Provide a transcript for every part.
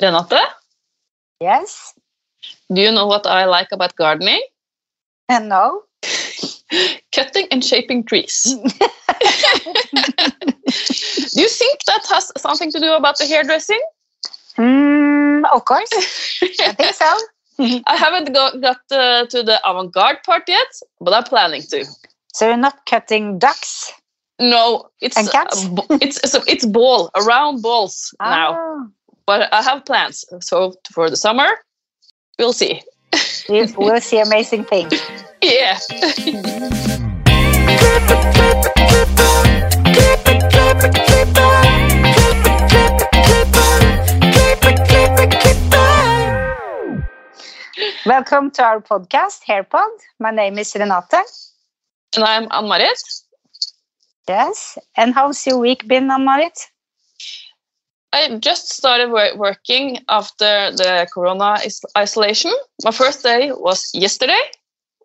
Renate, Yes. do you know what I like about gardening? And no. Cutting and shaping trees. do you think that has something to do about the hairdressing? Mm, of course. I think so. I haven't go- got uh, to the avant-garde part yet, but I'm planning to. So you're not cutting ducks No, it's And cats? it's it's, a, it's ball around balls now, Ah, but I have plans. So for the summer, we'll see. we will see amazing things. Yeah. Welcome to our podcast, HairPod. My name is Renate. And I'm Ann-Marit. Yes. And how's your week been, Ann-Marit? I just started working after the corona isolation. My first day was yesterday,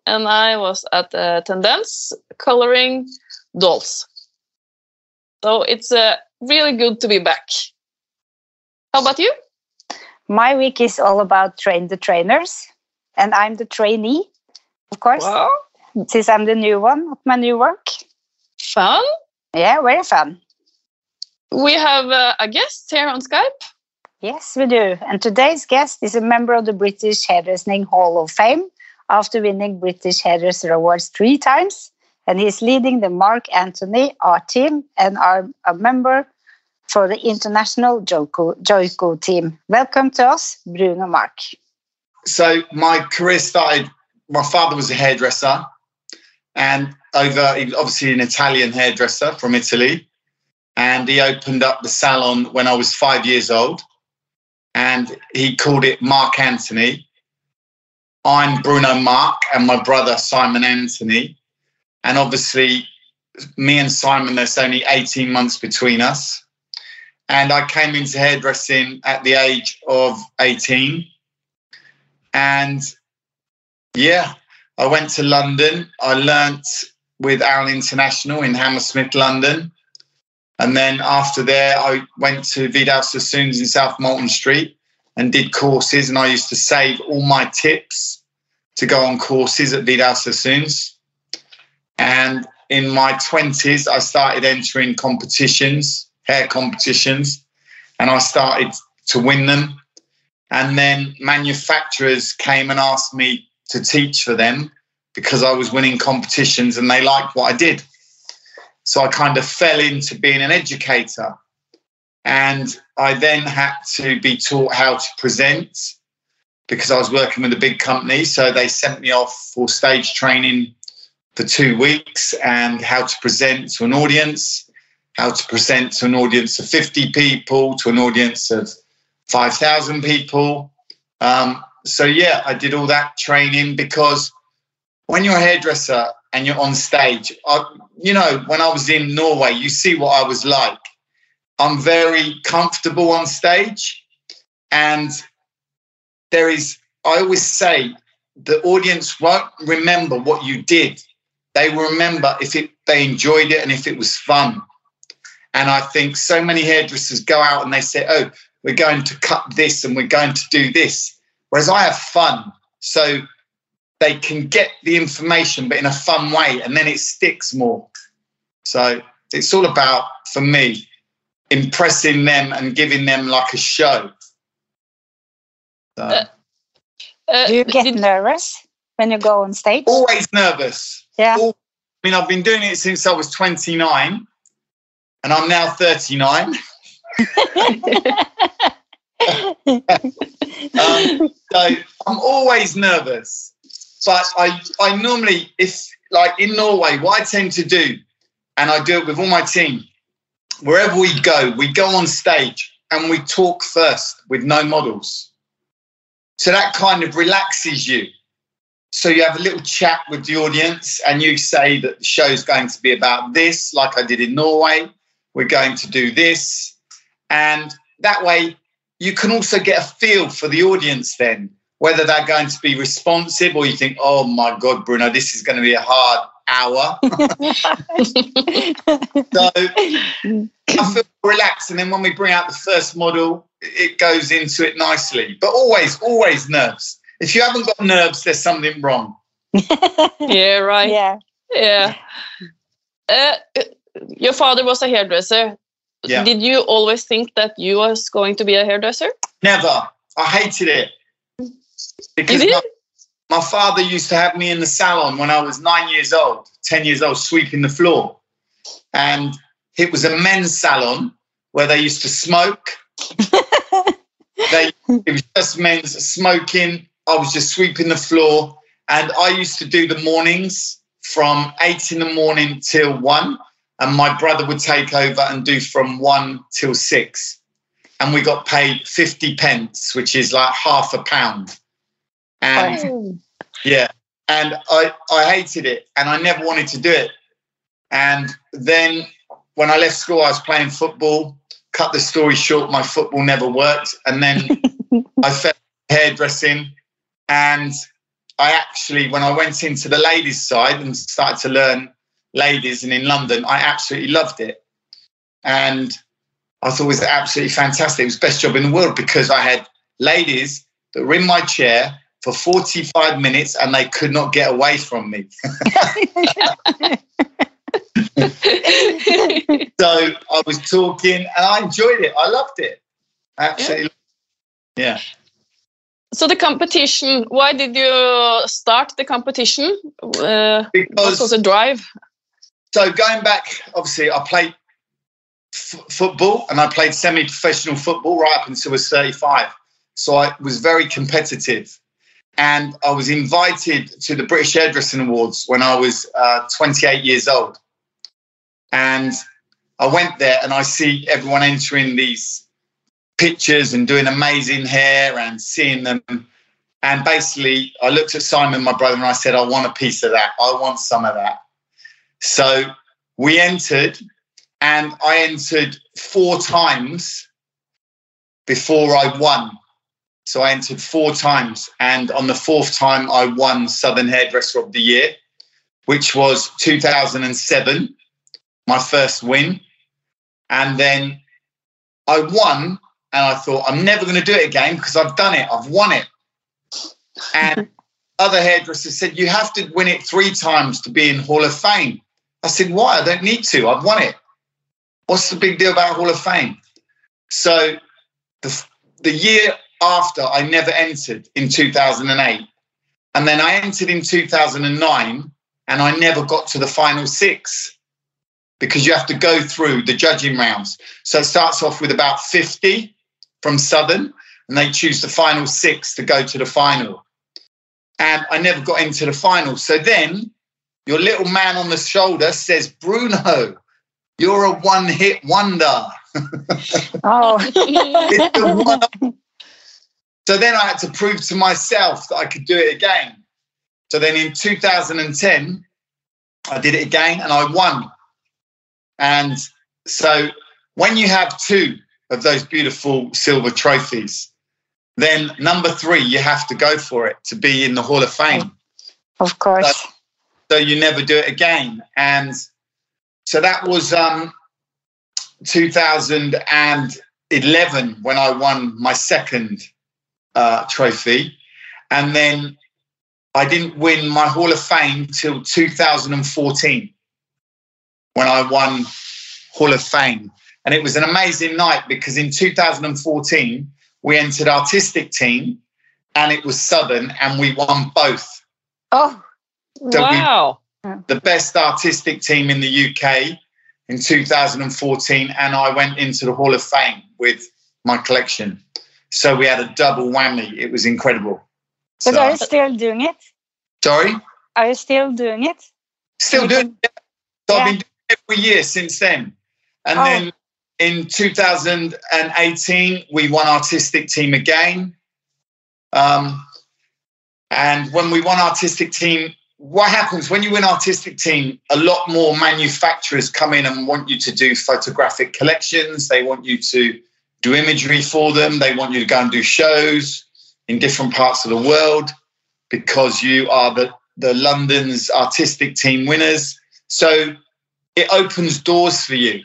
and I was at the Tendence coloring dolls. So it's uh, really good to be back. How about you? My week is all about train the trainers, and I'm the trainee, of course, Wow, since I'm the new one at my new work. fun. Yeah, very fun. We have uh, a guest here on Skype. Yes, we do. And today's guest is a member of the British Hairdressing Hall of Fame after winning British Hairdresser Awards three times. And he's leading the Marc Antoni art team and are a member for the international Joico, Joico team. Welcome to us, Bruno Marc. so my career started my father was a hairdresser and over he was obviously an italian hairdresser from italy and he opened up the salon when i was five years old and he called it marc antoni i'm bruno marc and my brother simon antoni and obviously me and simon there's only 18 months between us and i came into hairdressing at the age of 18 and yeah, I went to London. I learnt with Alan International in Hammersmith, London. And then after there, I went to Vidal Sassoons in South Molton Street and did courses. And I used to save all my tips to go on courses at Vidal Sassoons. And in my 20s, I started entering competitions, hair competitions, and I started to win them. And then manufacturers came and asked me to teach for them because I was winning competitions and they liked what I did. So I kind of fell into being an educator. And I then had to be taught how to present because I was working with a big company. So they sent me off for stage training for two weeks and how to present to an audience, how to present to an audience of 50 people, to an audience of 5,000 people. Um, so, yeah, I did all that training because when you're a hairdresser and you're on stage, I, you know, when I was in Norway, you see what I was like. I'm very comfortable on stage. And there is, I always say, the audience won't remember what you did. They will remember if it, they enjoyed it and if it was fun. And I think so many hairdressers go out and they say, oh, we're going to cut this and we're going to do this. Whereas I have fun. So they can get the information, but in a fun way, and then it sticks more. So it's all about, for me, impressing them and giving them like a show. So, Uh, Uh, Do you get did- nervous when you go on stage? always nervous. Yeah. Al- I mean, I've been doing it since I was 29, and I'm now 39. Um, so I'm always nervous. But I, I normally, if like in Norway, what I tend to do, and I do it with all my team, wherever we go, we go on stage and we talk first with no models. So that kind of relaxes you. So you have a little chat with the audience and you say that the show's going to be about this, like I did in Norway. We're going to do this. And that way you can also get a feel for the audience then, whether they're going to be responsive or you think, oh my God, Bruno, this is going to be a hard hour. so I feel relaxed. And then when we bring out the first model, it goes into it nicely. But always, always nerves. If you haven't got nerves, there's something wrong. yeah, right. yeah. Yeah. Uh, your father was a hairdresser. Yeah. Did you always think that you was going to be a hairdresser? Never. I hated it. Because my, my father used to have me in the salon when I was nine years old, 10 years old, sweeping the floor. And it was a men's salon where they used to smoke. they, it was just men's smoking. I was just sweeping the floor. And I used to do the mornings from eight in the morning till one. And my brother would take over and do from one till six. And we got paid 50 pence, which is like half a pound. And Oh. yeah. And I, I hated it and I never wanted to do it. And then when I left school, I was playing football. Cut the story short, my football never worked. And then I fell hairdressing. And I actually, when I went into the ladies' side and started to learn ladies and in London, I absolutely loved it. And I thought it was absolutely fantastic. It was the best job in the world because I had ladies that were in my chair for 45 minutes and they could not get away from me. So I was talking and I enjoyed it. I loved it. Absolutely. Yeah. so the competition. Why did you start the competition? Uh, what was Because the drive? so going back, obviously, I played f- football and I played semi-professional football right up until I was 35. So I was very competitive, and I was invited to the British Hairdressing Awards when I was uh, 28 years old. And I went there and I see everyone entering these pictures and doing amazing hair and seeing them. And basically, I looked at Simon, my brother, and I said, I want a piece of that. I want some of that. So we entered, and I entered four times before I won. So I entered four times, and on the fourth time, I won Southern Hairdresser of the Year, which was 2007, my first win. And then I won, and I thought, I'm never going to do it again because I've done it, I've won it. And other hairdressers said, You have to win it three times to be in Hall of Fame. I said, Why? I don't need to. I've won it. What's the big deal about Hall of Fame? So the, the year after, I never entered in 2008. And then I entered in 2009 and I never got to the final six because you have to go through the judging rounds. So it starts off with about 50 from Southern and they choose the final six to go to the final. And I never got into the final. So then your little man on the shoulder says, Bruno, you're a one hit wonder. Oh, It's the one- so then I had to prove to myself that I could do it again. So then in 2010, I did it again and I won. And so when you have two of those beautiful silver trophies, then number three, you have to go for it to be in the Hall of Fame. of course. So you never do it again. And so that was um, 2011 when I won my second uh, trophy. And then I didn't win my Hall of Fame till 2014 when I won Hall of Fame. And it was an amazing night because in 2014, we entered artistic team and it was Southern and we won both Oh, So we- wow. the best artistic team in the UK in 2014, and I went into the Hall of Fame with my collection. So we had a double whammy. It was incredible. but So- are you still doing it? sorry, Are you still doing it? still doing it. So Yeah. I've been doing it every year since then. And Oh. then in 2018, we won artistic team again. Um, and when we won artistic team, what happens when you win artistic team? A lot more manufacturers come in and want you to do photographic collections. They want you to do imagery for them. They want you to go and do shows in different parts of the world because you are the, the London's artistic team winners. So it opens doors for you.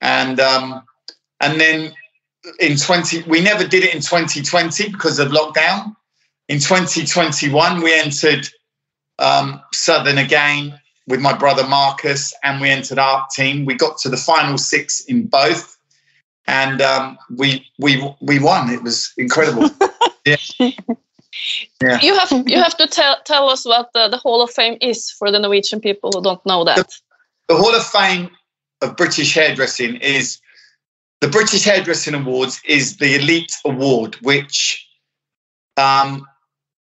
And um, and then in 20, we never did it in 2020 because of lockdown. In 2021, we entered um, Southern again with my brother Marcus, and we entered our team. We got to the final six in both, and um, we we we won. It was incredible. yeah. yeah. You have you have to tell tell us what the, the Hall of Fame is for the Norwegian people who don't know that. The, the Hall of Fame of British hairdressing is the British Hairdressing Awards is the elite award, which um,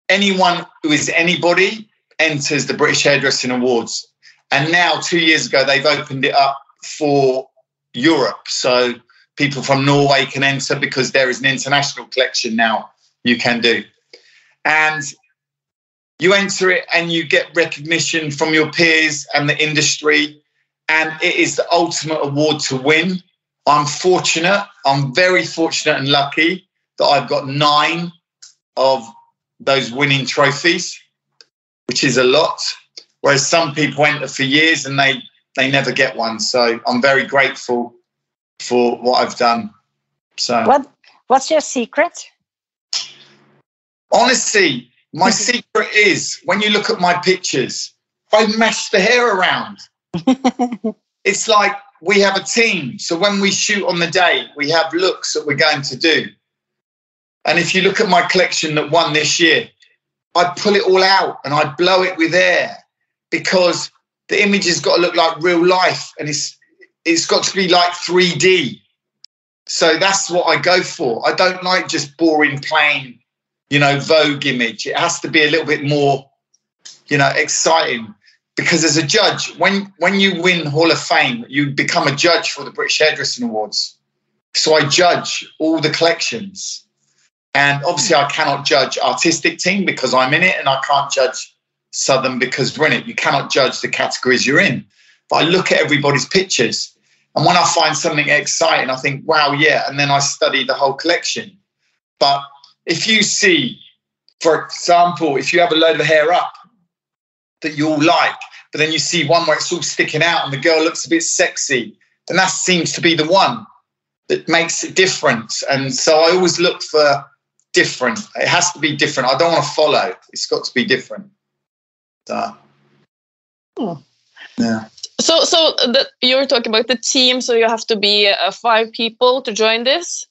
anyone who is anybody enters the British Hairdressing Awards. And now, two years ago, they've opened it up for Europe. So people from Norway can enter because there is an international collection now you can do. And you enter it and you get recognition from your peers and the industry. And it is the ultimate award to win. I'm fortunate, I'm very fortunate and lucky that I've got nine of those winning trophies, which is a lot. Whereas some people enter for years and they they never get one. So I'm very grateful for what I've done. So what what's your secret? Honestly, my secret is when you look at my pictures, I mash the hair around. it's like we have a team. So when we shoot on the day, we have looks that we're going to do. And if you look at my collection that won this year, I pull it all out and I blow it with air because the image has got to look like real life and it's it's got to be like 3D. So that's what I go for. I don't like just boring plain, you know, Vogue image. It has to be a little bit more, you know, exciting. Because as a judge, when when you win Hall of Fame, you become a judge for the British Hairdressing Awards. So I judge all the collections. And obviously, I cannot judge artistic team because I'm in it, and I can't judge Southern because we're in it. You cannot judge the categories you're in. But I look at everybody's pictures, and when I find something exciting, I think, wow, yeah. And then I study the whole collection. But if you see, for example, if you have a load of hair up that you all like, but then you see one where it's all sticking out and the girl looks a bit sexy, then that seems to be the one that makes it different. And so I always look for different. It has to be different. I don't want to follow. It's got to be different. So, oh. yeah. So, so the, you were talking about the team. So you have to be uh, five people to join this.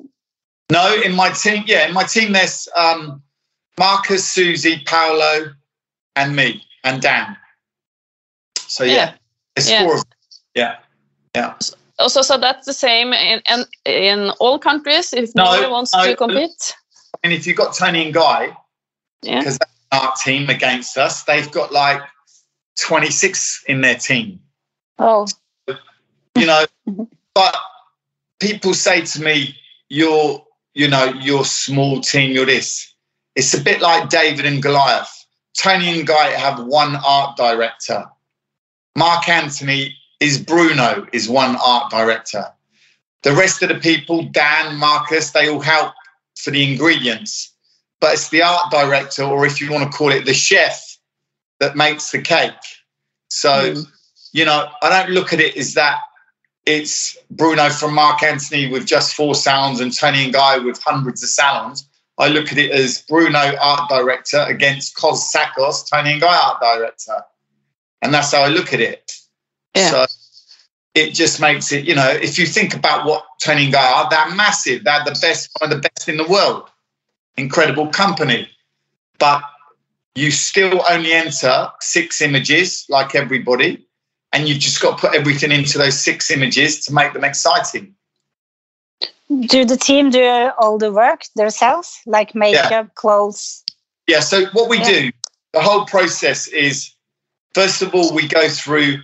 No, in my team, yeah, in my team there's um, Marcus, Susie, Paolo, and me, and Dan. So yeah, yeah. it's yeah. four. Yeah, yeah. Also, so that's the same in in, in all countries. If no, nobody wants no, to compete, and if you've got Toni and Guy, yeah, because that's our team against us, they've got like 26 in their team. Oh, you know, but people say to me, "You're, you know, you're small team. You're this." It's a bit like David and Goliath. Toni and Guy have one art director. Marc Antoni is Bruno is one art director. The rest of the people, Dan, Marcus, they all help for the ingredients, but it's the art director, or if you want to call it the chef, that makes the cake. So, mm. You know, I don't look at it as that it's Bruno from Marc Antoni with just four sounds and Toni and Guy with hundreds of sounds. I look at it as Bruno art director against Cos Sakkas, Toni and Guy art director. And that's how I look at it. Yeah. So it just makes it, you know, if you think about what Toni and Guy are, they're massive. They're the best, one of the best in the world. Incredible company. But you still only enter six images like everybody. And you've just got to put everything into those six images to make them exciting. Do the team do all the work themselves, like makeup, yeah. clothes? Yeah, so what we yeah. do, the whole process is first of all, we go through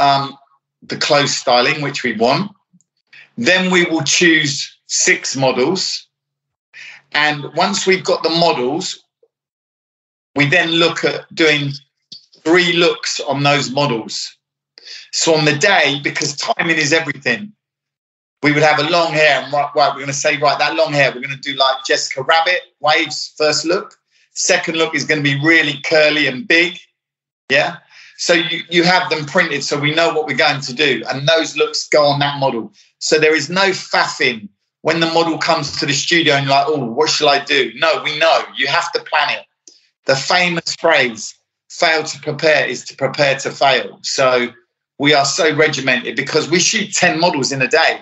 um, the clothes styling, which we want. Then we will choose six models. And once we've got the models, we then look at doing three looks on those models. So on the day, because timing is everything, we would have a long hair. And right, right we're going to say, right, that long hair, we're going to do like Jessica Rabbit, waves, first look. Second look is going to be really curly and big. Yeah. So you, you have them printed so we know what we're going to do. And those looks go on that model. So there is no faffing when the model comes to the studio and you're like, oh, what shall I do? No, we know you have to plan it. The famous phrase, fail to prepare is to prepare to fail. So we are so regimented because we shoot 10 models in a day.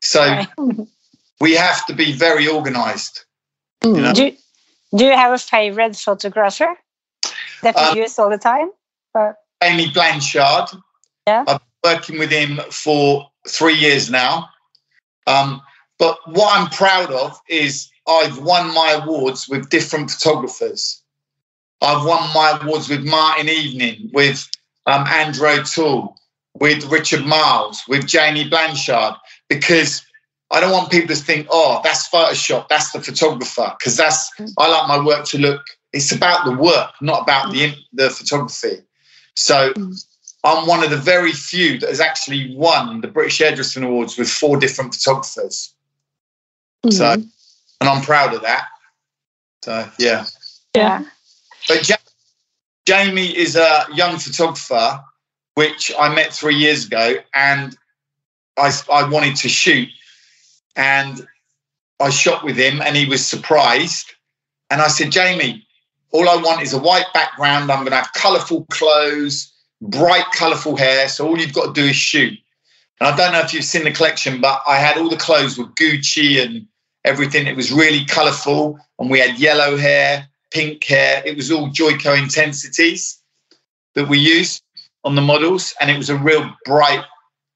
So right. we have to be very organized. You know? do, do you have a favorite photographer that you um, use all the time? Or? Jamie Blanchard. Yeah. I've been working with him for three years now. Um, but what I'm proud of is I've won my awards with different photographers. I've won my awards with Martin Evening, with um, Andrew O'Toole, with Richard Miles, with Jamie Blanchard, because I don't want people to think, oh, that's Photoshop, that's the photographer, because that's I like my work to look. It's about the work, not about the the photography. So I'm one of the very few that has actually won the British Hairdressing Awards with four different photographers. Mm-hmm. So, and I'm proud of that. So, yeah. Yeah. But ja- Jamie is a young photographer, which I met three years ago, and I, I wanted to shoot. And I shot with him, and he was surprised. And I said, Jamie, all I want is a white background. I'm going to have colourful clothes bright, colourful hair. So all you've got to do is shoot. And I don't know if you've seen the collection, but I had all the clothes with Gucci and everything. It was really colourful, and we had yellow hair, pink hair. It was all Joico intensities that we used on the models, and it was a real bright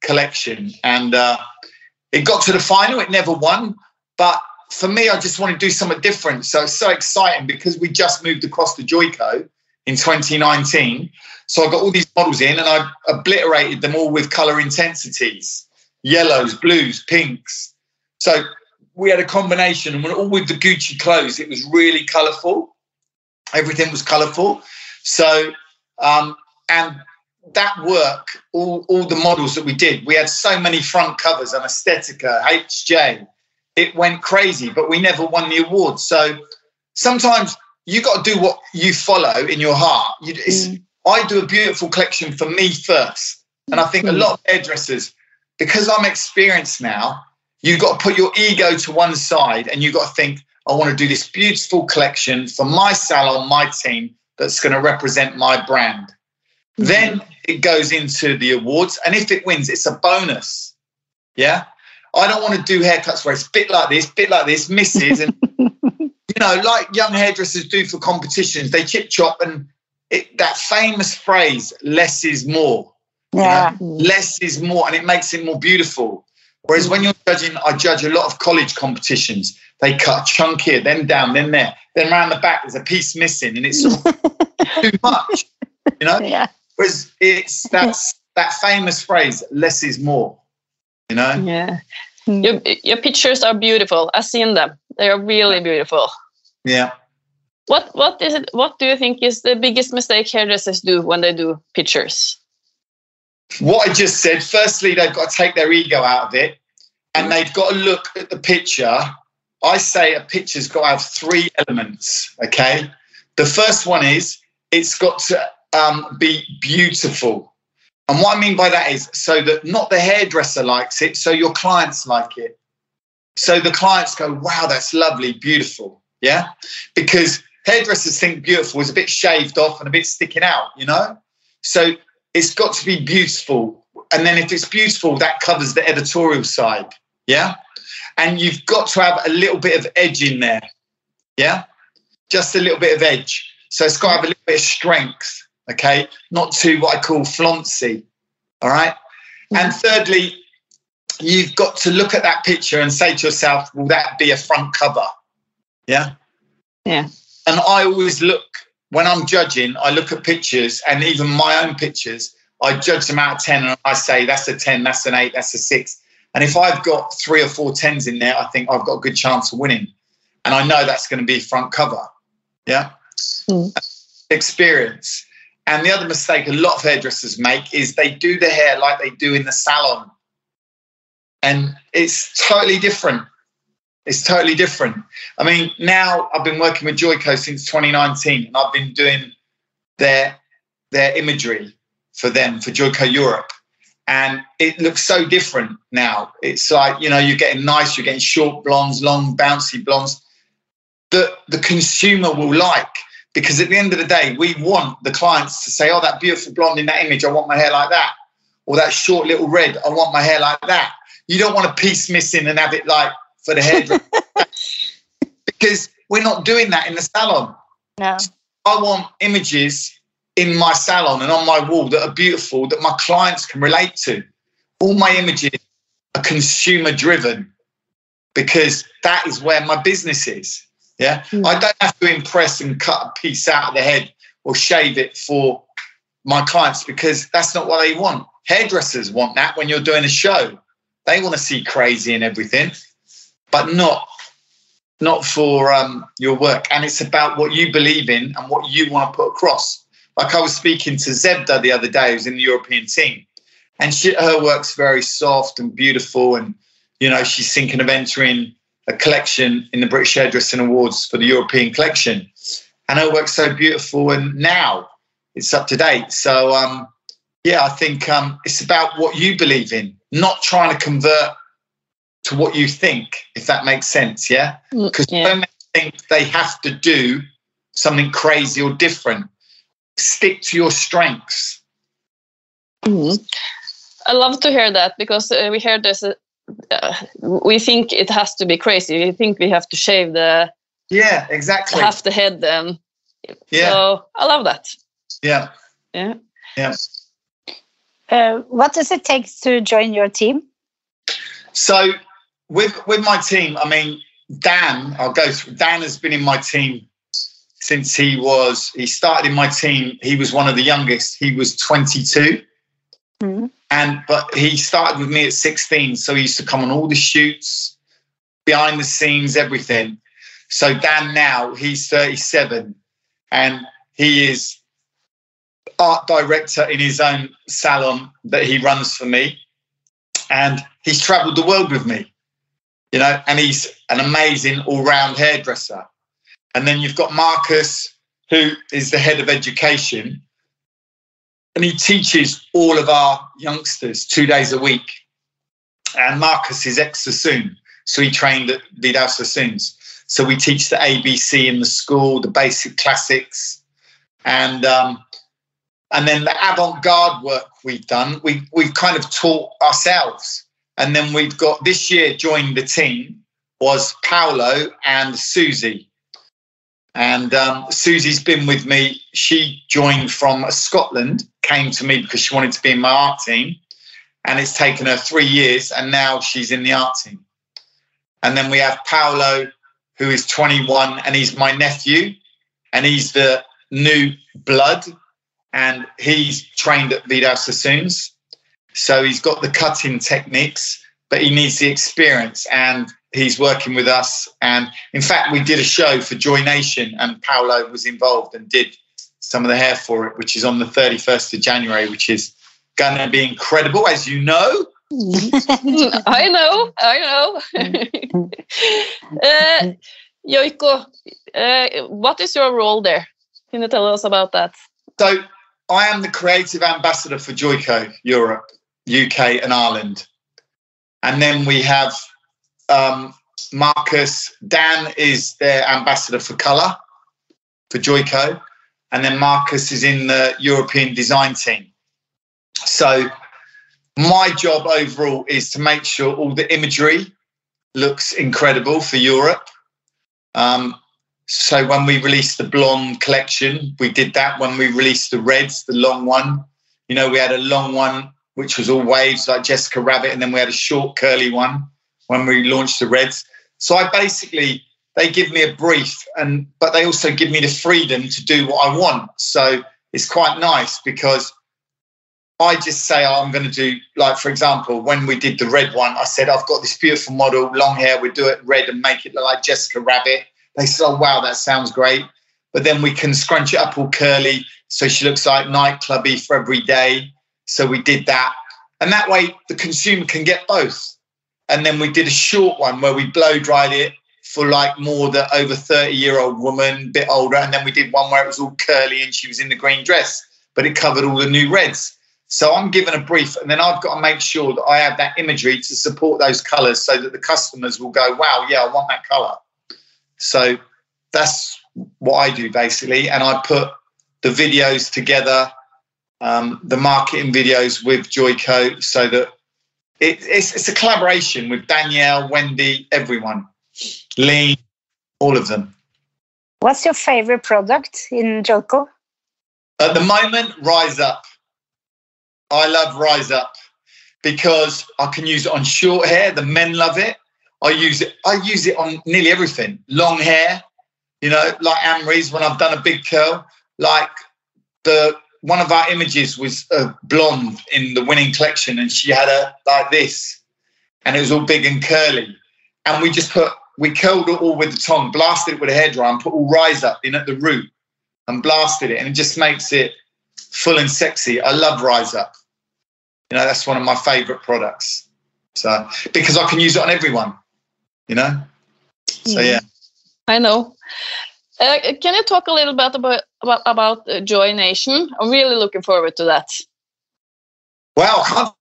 collection. And uh, it got to the final. It never won, but for me, I just want to do something different. So it's so exciting because we just moved across to Joico in 2019. So I got all these models in and I obliterated them all with color intensities yellows, blues, pinks. So we had a combination and all with the Gucci clothes. It was really colorful. Everything was colorful. So, um, and that work, all, all the models that we did, we had so many front covers on Estetica, HJ. It went crazy, but we never won the award. So sometimes you got to do what you follow in your heart. You, mm. I do a beautiful collection for me first. And I think mm. a lot of hairdressers, because I'm experienced now, you've got to put your ego to one side and you've got to think, I want to do this beautiful collection for my salon, my team that's going to represent my brand. Mm. Then it goes into the awards. And if it wins, it's a bonus. Yeah. I don't want to do haircuts where it's bit like this, bit like this, misses, and you know, like young hairdressers do for competitions, they chip chop and it, that famous phrase, less is more. Yeah. You know? Less is more, and it makes it more beautiful. Whereas when you're judging, I judge a lot of college competitions. They cut a chunk here, then down, then there, then around the back, there's a piece missing, and it's too much. You know? Yeah. Whereas it's that's that famous phrase, less is more. You know? Yeah. Your, your pictures are beautiful. I've seen them. They are really beautiful. Yeah. What what is it? What do you think is the biggest mistake hairdressers do when they do pictures? What I just said. Firstly, they've got to take their ego out of it, and they've got to look at the picture. I say a picture's got to have three elements. Okay, the first one is it's got to um, be beautiful. And what I mean by that is so that not the hairdresser likes it, so your clients like it. So the clients go, wow, that's lovely, beautiful. Yeah. Because hairdressers think beautiful is a bit shaved off and a bit sticking out, you know? So it's got to be beautiful. And then if it's beautiful, that covers the editorial side. Yeah. And you've got to have a little bit of edge in there. Yeah. Just a little bit of edge. So it's got to have a little bit of strength. Okay. Not too what I call flauncy. All right. And thirdly, you've got to look at that picture and say to yourself, will that be a front cover? Yeah. Yeah. And I always look, when I'm judging, I look at pictures and even my own pictures, I judge them out of 10 and I say, that's a 10, that's an 8, that's a 6. And if I've got three or four 10s in there, I think I've got a good chance of winning. And I know that's going to be front cover. Yeah. Mm. Experience. And the other mistake a lot of hairdressers make is they do the hair like they do in the salon. And it's totally different. It's totally different. I mean, now I've been working with Joico since 2019 and I've been doing their their imagery for them, for Joico Europe. and it looks so different now. It's like you know you're getting nice, you're getting short blondes, long bouncy blondes that the consumer will like. Because at the end of the day, we want the clients to say, "Oh, that beautiful blonde in that image, I want my hair like that," or that short little red, I want my hair like that. You don't want a piece missing and have it like for the hair, because we're not doing that in the salon. No. I want images in my salon and on my wall that are beautiful that my clients can relate to. All my images are consumer driven because that is where my business is. Yeah. Mm. I don't have to impress and cut a piece out of the head or shave it for my clients because that's not what they want. Hairdressers want that when you're doing a show. They want to see crazy and everything, but not not for um, your work. And it's about what you believe in and what you want to put across. Like I was speaking to Zebda the other day, who's in the European team, and she, her work's very soft and beautiful, and you know she's thinking of entering a collection in the British Hairdressing Awards for the European collection, and her work's so beautiful, and now it's up to date. So um, yeah, I think um, it's about what you believe in, not trying to convert to what you think, if that makes sense. Yeah, Mm, because yeah. so many think they have to do something crazy or different. Stick to your strengths. Mhm. I love to hear that because uh, we hear this. Uh, uh, we think it has to be crazy. We think we have to shave the Yeah, exactly. half the head. Then, Yeah, so I love that. yeah. Yeah. Uh, what does it take to join your team? So with with my team, I mean, Dan, I'll go through. Dan has been in my team since he was. He started in my team. He was one of the youngest. He was 22. Mhm. and but he started with me at 16 so he used to come on all the shoots behind the scenes everything so dan now he's 37 and he is art director in his own salon that he runs for me and he's traveled the world with me you know and he's an amazing all-round hairdresser and then you've got marcus who is the head of education and he teaches all of our youngsters two days a week. And Marcus is ex Sassoon, so he trained at Vidal Sassoons. So we teach the ABC in the school, the basic classics, and um, and then the avant-garde work we've done, we we've kind of taught ourselves. And then we've got this year joined the team was Paolo and Susie. And um, Susie's been with me. She joined from Scotland, came to me because she wanted to be in my art team. And it's taken her three years, and now she's in the art team. And then we have Paolo, who is 21, and he's my nephew, and he's the new blood, and he's trained at Vidal Sassoons. So he's got the cutting techniques, but he needs the experience, and he's working with us. And in fact, we did a show for Joy Nation, and Paolo was involved and did some of the hair for it, which is on the 31st of January, which is going to be incredible, as you know. I know, I know. uh, Yoiko, uh, what is your role there? Can you tell us about that? So I am the creative ambassador for Joico Europe, UK, and Ireland. And then we have um, Marcus. Dan is their ambassador for colour for Joico. And then Marcus is in the European design team. So my job overall is to make sure all the imagery looks incredible for Europe. Um, so when we released the blonde collection, we did that. When we released the reds, the long one, you know, we had a long one which was all waves like Jessica Rabbit, and then we had a short curly one when we launched the reds. So I basically they give me a brief, and but they also give me the freedom to do what I want. So it's quite nice because I just say oh, I'm going to do like for example when we did the red one, I said I've got this beautiful model, long hair, we do it red and make it look like Jessica Rabbit. They said, oh wow, that sounds great. But then we can scrunch it up all curly so she looks like nightclubby for every day. So we did that, and that way the consumer can get both. And then we did a short one where we blow dried it for like more the over 30 year old woman, bit older. And then we did one where it was all curly and she was in the green dress, but it covered all the new reds. So I'm given a brief, and then I've got to make sure that I have that imagery to support those colors so that the customers will go, wow, yeah, I want that color. So that's what I do basically. And I put the videos together, um, the marketing videos with Joico so that it, it's, it's a collaboration with Danielle, Wendy, everyone, Lee, all of them. What's your favorite product in Joico? At the moment, Rise Up. I love Rise Up because I can use it on short hair. The men love it. I use it. I use it on nearly everything. Long hair, you know, like Amri's when I've done a big curl. Like the one of our images was a blonde in the winning collection, and she had a like this, and it was all big and curly. And we just put we curled it all with the tongue, blasted it with a hairdryer, and put all rise up in at the root, and blasted it, and it just makes it full and sexy. I love rise up. You know, that's one of my favorite products. So because I can use it on everyone, you know. So yeah. I know. Uh, can you talk a little bit about about, about uh, Joy Nation? I'm really looking forward to that. Well,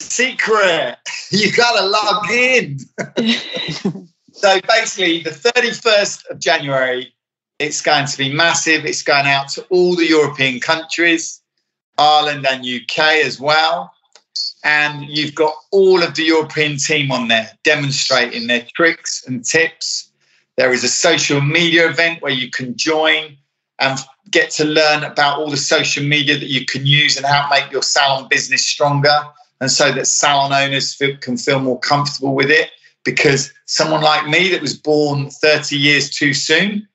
secret. You got to log in. so basically, the 31st of January, it's going to be massive. It's going out to all the European countries, Ireland and UK as well. And you've got all of the European team on there demonstrating their tricks and tips there is a social media event where you can join and get to learn about all the social media that you can use and how to make your salon business stronger. And so that salon owners feel, can feel more comfortable with it. Because someone like me that was born 30 years too soon,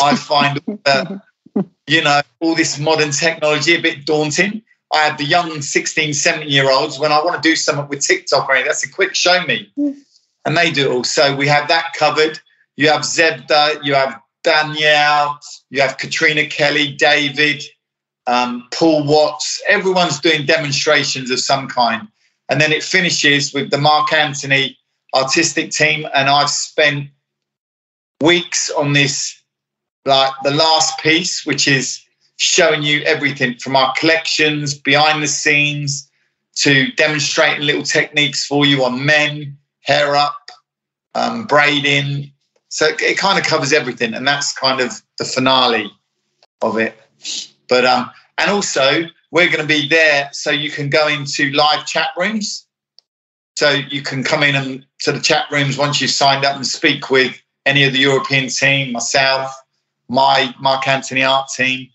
I find, uh, you know, all this modern technology a bit daunting. I have the young 16, 17 year olds when I want to do something with TikTok or anything, that's a quick show me. And they do it all. So we have that covered. You have Zebda, you have Danielle, you have Katrina Kelly, David, um, Paul Watts. Everyone's doing demonstrations of some kind. And then it finishes with the Marc Antoni artistic team. And I've spent weeks on this, like the last piece, which is showing you everything from our collections, behind the scenes, to demonstrating little techniques for you on men, hair up, um, braiding, so it kind of covers everything, and that's kind of the finale of it. But um, and also we're going to be there, so you can go into live chat rooms. So you can come in and to the chat rooms once you've signed up and speak with any of the European team, myself, my Marc Antoni art team.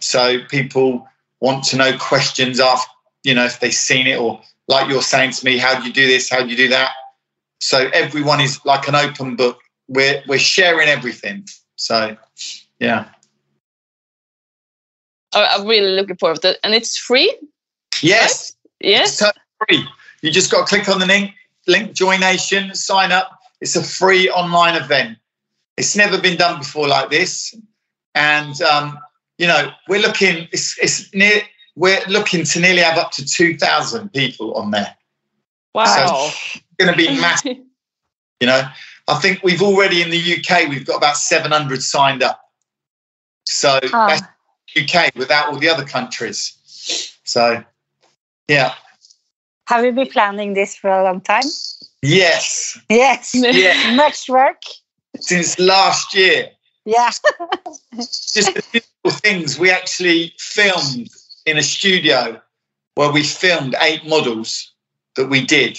So people want to know questions after, you know, if they've seen it or like you're saying to me, how do you do this? How do you do that? So everyone is like an open book we're we're sharing everything. So yeah. I'm really looking forward to it. And it's free? Yes. Right? Yes. It's totally free. You just got to click on the link, link Joy Nation, sign up. It's a free online event. It's never been done before like this. And um, you know, we're looking it's it's near we're looking to nearly have up to 2,000 people on there. Wow. So it's going to be massive. You know, I think we've already in the UK we've got about 700 signed up. So oh. that's UK without all the other countries. So yeah. Have you been planning this for a long time? Yes. Yes. Yeah. Much work. Since last year. Yeah. Just the beautiful things. We actually filmed in a studio where we filmed eight models that we did.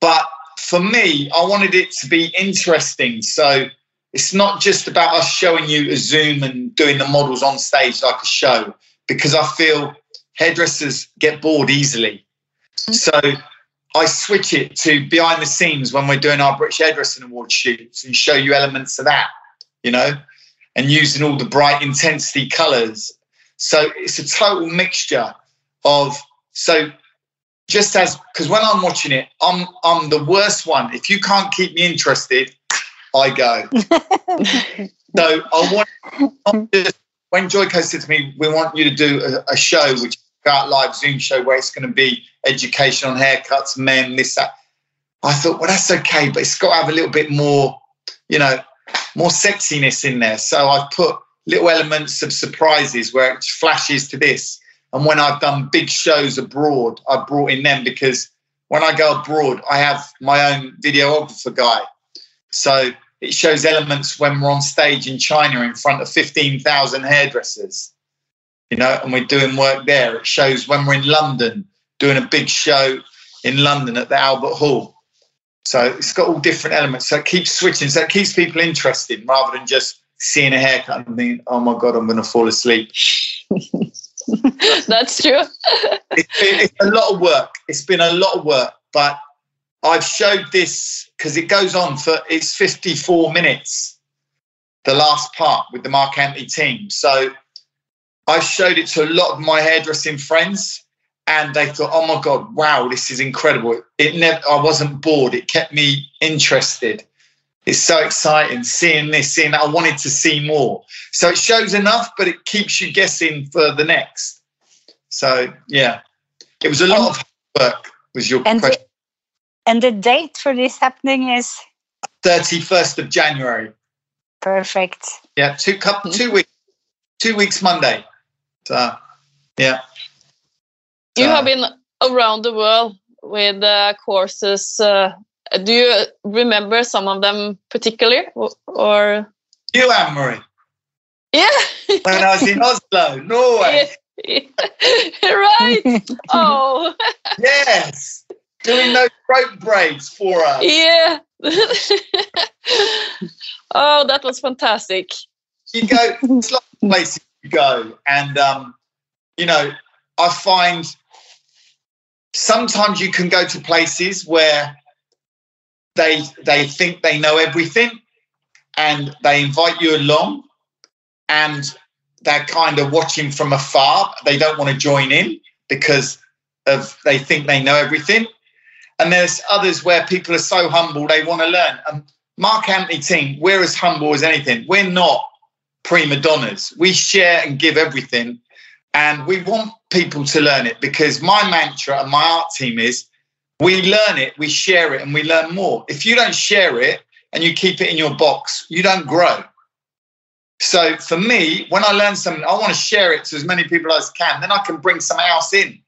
But for me, I wanted it to be interesting. So it's not just about us showing you a Zoom and doing the models on stage like a show, because I feel hairdressers get bored easily. Mm-hmm. So I switch it to behind the scenes when we're doing our British Hairdressing Award shoots and show you elements of that, you know, and using all the bright intensity colors. So it's a total mixture of so just as because when I'm watching it, I'm I'm the worst one. If you can't keep me interested, I go. so I want just, when Joico said to me, "We want you to do a, a show, which is a live Zoom show where it's going to be education on haircuts, men, this that." I thought, well, that's okay, but it's got to have a little bit more, you know, more sexiness in there. So I've put little elements of surprises where it flashes to this, And when I've done big shows abroad, I've brought in them because when I go abroad, I have my own videographer guy. So it shows elements when we're on stage in China in front of 15,000 hairdressers, you know, and we're doing work there. It shows when we're in London doing a big show in London at the Albert Hall. So it's got all different elements. So it keeps switching. So it keeps people interested rather than just seeing a haircut and thinking, oh my God, I'm going to fall asleep. That's true. it, it's a lot of work. It's been a lot of work, but I've showed this because it goes on for it's 54 minutes, the last part with the Marc Antoni team. So I've showed it to a lot of my hairdressing friends, and they thought, "Oh my god, wow, this is incredible!" It never, I wasn't bored. It kept me interested. It's so exciting seeing this, seeing that. I wanted to see more. So it shows enough, but it keeps you guessing for the next. So yeah, it was a lot and, of work. Was your and question? The, and the date for this happening is thirty first of January. Perfect. Yeah, two couple two weeks, two weeks Monday. So yeah. You have been around the world with uh, courses. Uh, do you remember some of them particularly, or you, Anne Marie? Yeah. when I was in Oslo, Norway. Yeah. right. oh. yes. Doing those rope braids for us. Yeah. oh, that was fantastic. You go, it's like places you go, and um, you know, I find sometimes you can go to places where they they think they know everything and they invite you along and they're kind of watching from afar. They don't want to join in because of they think they know everything. And there's others where people are so humble they want to learn. And marc antoni team we're as humble as anything. We're not prima donnas. We share and give everything. And we want people to learn it because my mantra and my art team is we learn it, we share it, and we learn more. If you don't share it and you keep it in your box, you don't grow. So for me, when I learn something, I want to share it to as many people as I can. Then I can bring something else in,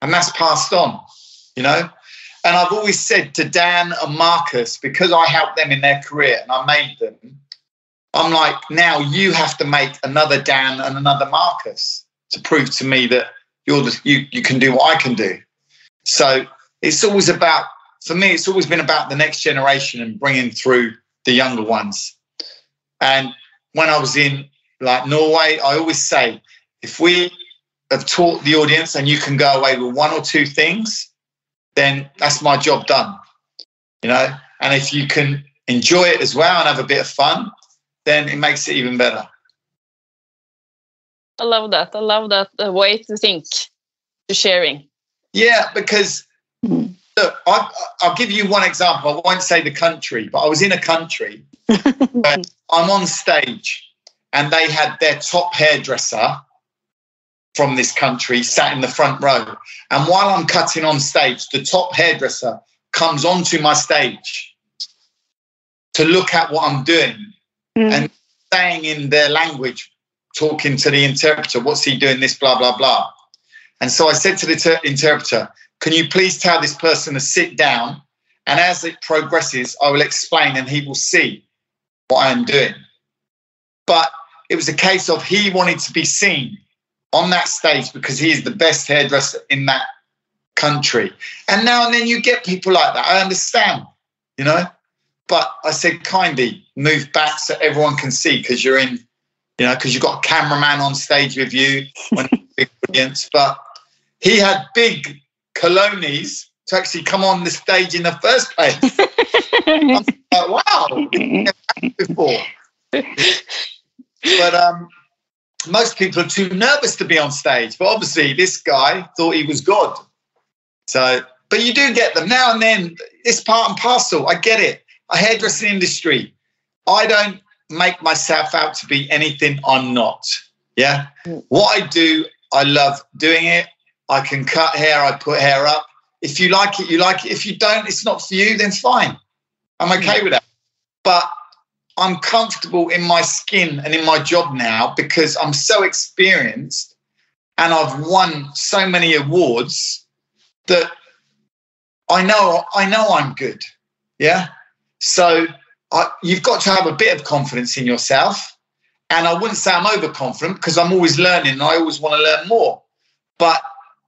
and that's passed on, you know. And I've always said to Dan and Marcus, because I helped them in their career and I made them, I'm like, now you have to make another Dan and another Marcus to prove to me that you're the, you you can do what I can do. So it's always about for me. It's always been about the next generation and bringing through the younger ones. And when I was in like Norway, I always say if we have taught the audience and you can go away with one or two things, then that's my job done. You know, and if you can enjoy it as well and have a bit of fun, then it makes it even better. I love that. I love that the way to think, to sharing. Yeah, because hmm. look, I, will give you one example. I won't say the country, but I was in a country. I'm on stage, and they had their top hairdresser from this country sat in the front row. And while I'm cutting on stage, the top hairdresser comes onto my stage to look at what I'm doing mm. and saying in their language talking to the interpreter, what's he doing this, blah, blah, blah. And so I said to the ter- interpreter, can you please tell this person to sit down? And as it progresses, I will explain and he will see what I am doing. But it was a case of he wanted to be seen on that stage because he is the best hairdresser in that country. And now and then you get people like that. I understand, you know. But I said kindly move back so everyone can see because you're in you know, because you've got a cameraman on stage with you when audience. But he had big colonies to actually come on the stage in the first place. Like, wow, before. but um, most people are too nervous to be on stage. But obviously, this guy thought he was God. So, but you do get them now and then. It's part and parcel. I get it. A hairdressing industry. I don't make myself out to be anything I'm not. Yeah. What I do, I love doing it. I can cut hair, I put hair up. If you like it, you like it. If you don't, it's not for you, then fine. I'm okay mm. with that. But I'm comfortable in my skin and in my job now because I'm so experienced and I've won so many awards that I know I know I'm good. Yeah. So I, you've got to have a bit of confidence in yourself. And I wouldn't say I'm overconfident because I'm always learning and I always want to learn more. But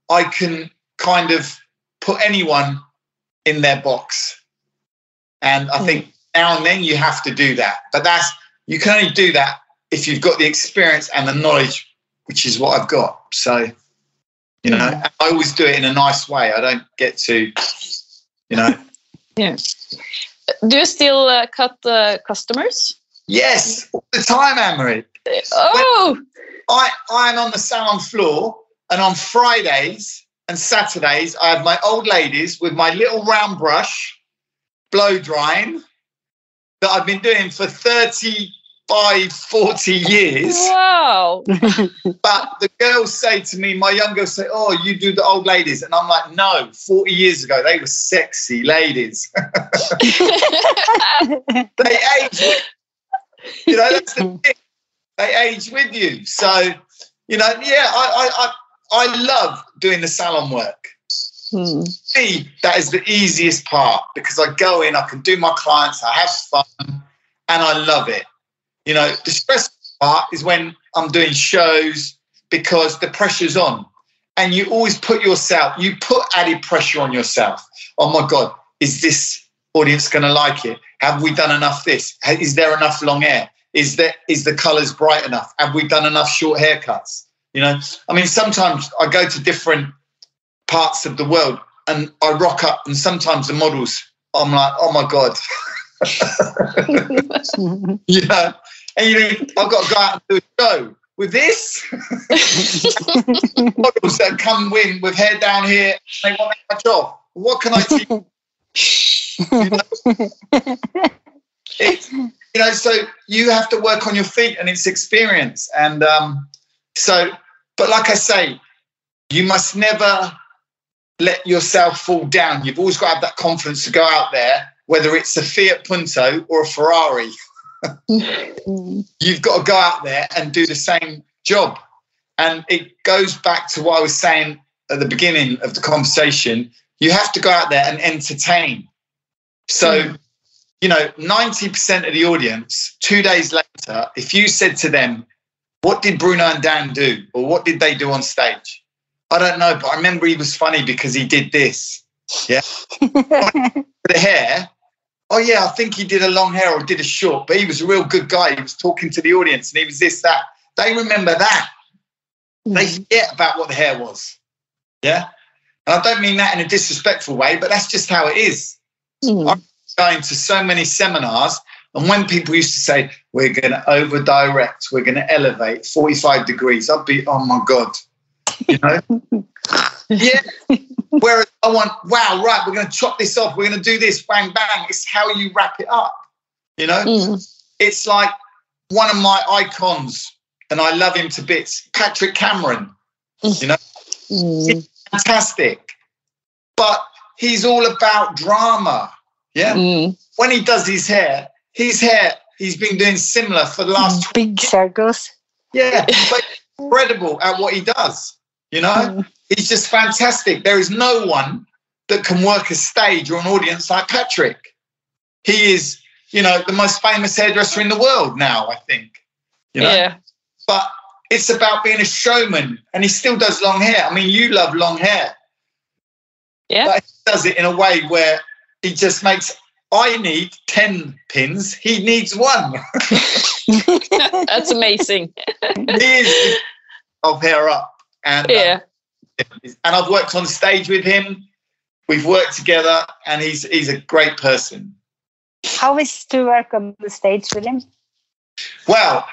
I can kind of put anyone in their box. And I think now and then you have to do that. But that's you can only do that if you've got the experience and the knowledge, which is what I've got. So, you know, I always do it in a nice way. I don't get to, you know. Yeah. Do you still uh, cut uh, customers? Yes, all the time, Anne-Marie. Oh, I, I'm on the salon floor, and on Fridays and Saturdays, I have my old ladies with my little round brush blow drying that I've been doing for 35, 40 years. wow. But the girls say to me, my young girls say, Oh, you do the old ladies. And I'm like, No, 40 years ago, they were sexy ladies. they age with, you know, that's the thing. They age with you. So, you know, yeah, I, I, I, I love doing the salon work. Hmm. Me, that is the easiest part because I go in, I can do my clients, I have fun, and I love it. You know, the stressful part is when I'm doing shows because the pressure's on. And you always put yourself, you put added pressure on yourself. Oh my God, is this audience going to like it? Have we done enough this? Is there enough long hair? Is there is the colours bright enough? Have we done enough short haircuts? You know, I mean, sometimes I go to different parts of the world and I rock up, and sometimes the models, I'm like, oh my God. you know, and you think, I've got to go out and do a show with this. models that come in with hair down here, they want my job. What can I teach? you, know? You know, so you have to work on your feet and it's experience. And um, so, but like I say, you must never let yourself fall down. You've always got to have that confidence to go out there, whether it's a Fiat Punto or a Ferrari. You've got to go out there and do the same job. And it goes back to what I was saying at the beginning of the conversation. You have to go out there and entertain. So, hmm. you know, 90% of the audience, two days later, if you said to them, What did Bruno and Dan do? Or what did they do on stage? I don't know, but I remember he was funny because he did this. Yeah. the hair. Oh, yeah, I think he did a long hair or did a short, but he was a real good guy. He was talking to the audience and he was this, that. They remember that. They mm. forget about what the hair was. Yeah. And I don't mean that in a disrespectful way, but that's just how it is. Mm. I'm going to so many seminars, and when people used to say, We're going to over direct, we're going to elevate 45 degrees, I'd be, Oh my God. You know? yeah. Whereas I want, wow, right, we're going to chop this off, we're going to do this, bang, bang. It's how you wrap it up. You know? Mm. It's like one of my icons, and I love him to bits, Patrick Cameron. You know? Mm. fantastic. But he's all about drama. Yeah. Mm. When he does his hair, his hair, he's been doing similar for the last Big circles. Yeah. But incredible at what he does. You know? Hmm. He's just fantastic. There is no one that can work a stage or an audience like Patrick. He is, you know, the most famous hairdresser in the world now, I think. You know? Yeah. But it's about being a showman and he still does long hair. I mean, you love long hair. Yeah. But he does it in a way where he just makes I need 10 pins, he needs one. That's amazing. he is of hair up. And, uh, Yeah. and I've worked on stage with him. We've worked together and he's he's a great person. How is to work on the stage with him? Well,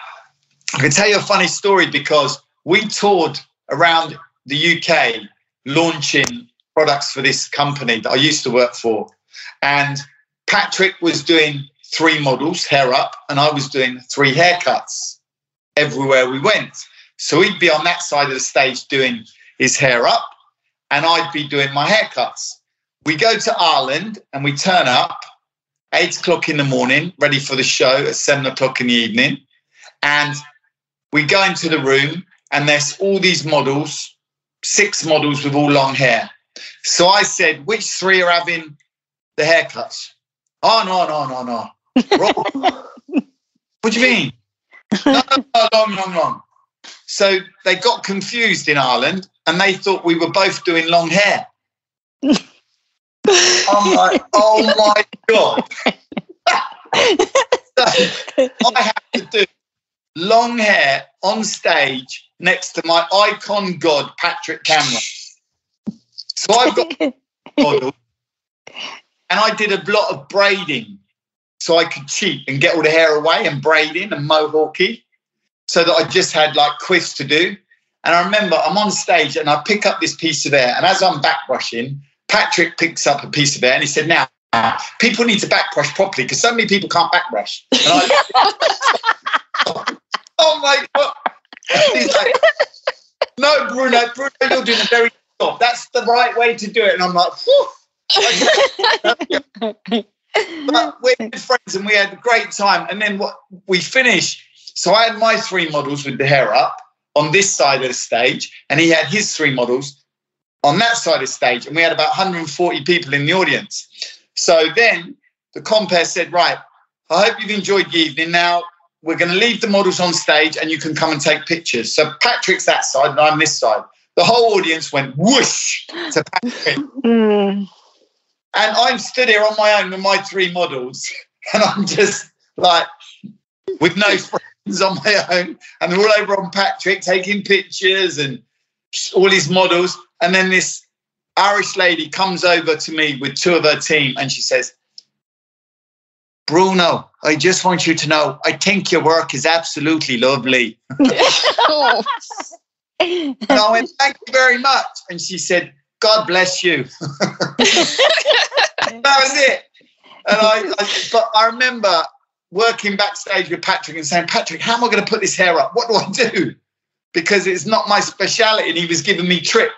I can tell you a funny story because we toured around the UK launching products for this company that I used to work for. And Patrick was doing three models, hair up, and I was doing three haircuts everywhere we went. So he'd be on that side of the stage doing his hair up, and I'd be doing my haircuts. We go to Ireland and we turn up eight o'clock in the morning, ready for the show at seven o'clock in the evening. And we go into the room, and there's all these models, six models with all long hair. So I said, which three are having the haircuts? Oh no, no, no, no. what do you mean? No, no, long, long, long. So they got confused in Ireland and they thought we were both doing long hair. I'm like, oh my God. so I have to do long hair on stage next to my icon god, Patrick Cameron. So I've got model, and I did a lot of braiding so I could cheat and get all the hair away and braiding and mohawky so that I just had like quiffs to do. And I remember I'm on stage and I pick up this piece of hair, and as I'm backbrushing, Patrick picks up a piece of hair and he said, Now, people need to backbrush properly because so many people can't backbrush. And I, oh my God. He's like, No, Bruno, Bruno, you're doing a very good job. That's the right way to do it. And I'm like, but we're good friends and we had a great time. And then what we finished. So I had my three models with the hair up on this side of the stage, and he had his three models on that side of the stage, and we had about 140 people in the audience. So then the compere said, Right, I hope you've enjoyed the evening. Now we're going to leave the models on stage and you can come and take pictures. So Patrick's that side and I'm this side. The whole audience went whoosh to Patrick. Mm. And I'm stood here on my own with my three models, and I'm just like with no friends on my own, and they're all over on Patrick taking pictures and all his models. And then this Irish lady comes over to me with two of her team, and she says, Bruno, I just want you to know, I think your work is absolutely lovely. Oh. And I went, Thank you very much. And she said, God bless you. that was it. And I, I, but I remember working backstage with Patrick and saying, Patrick, how am I going to put this hair up? What do I do? Because it's not my speciality. And he was giving me trip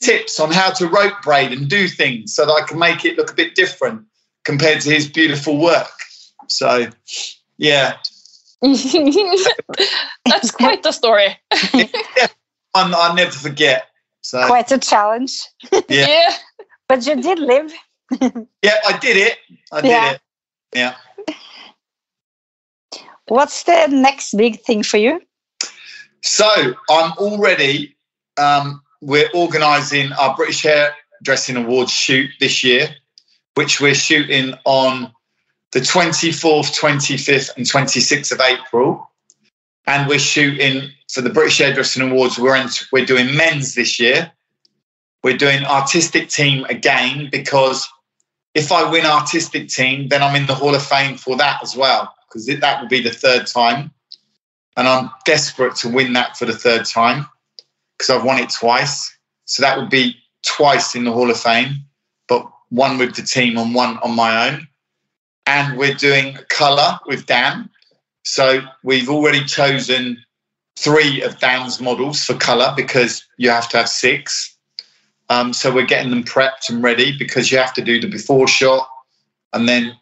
tips on how to rope braid and do things so that I can make it look a bit different compared to his beautiful work. So, yeah, That's quite the story. I'm, I'll never forget. So, Quite a challenge. Yeah. yeah. But you did live. yeah, I did it. I did Yeah. it. Yeah. What's the next big thing for you? So I'm already, um, we're organising our British Hairdressing Awards shoot this year, which we're shooting on the 24th, 25th, and 26th of April. And we're shooting for the British Hairdressing Awards. We're, in, we're doing men's this year. We're doing artistic team again because if I win artistic team, then I'm in the Hall of Fame for that as well, because that will be the third time. And I'm desperate to win that for the third time because I've won it twice. So that would be twice in the Hall of Fame, but one with the team and one on my own. And we're doing colour with Dan. So we've already chosen three of Dan's models for colour because you have to have six. Um, so we're getting them prepped and ready because you have to do the before shot and then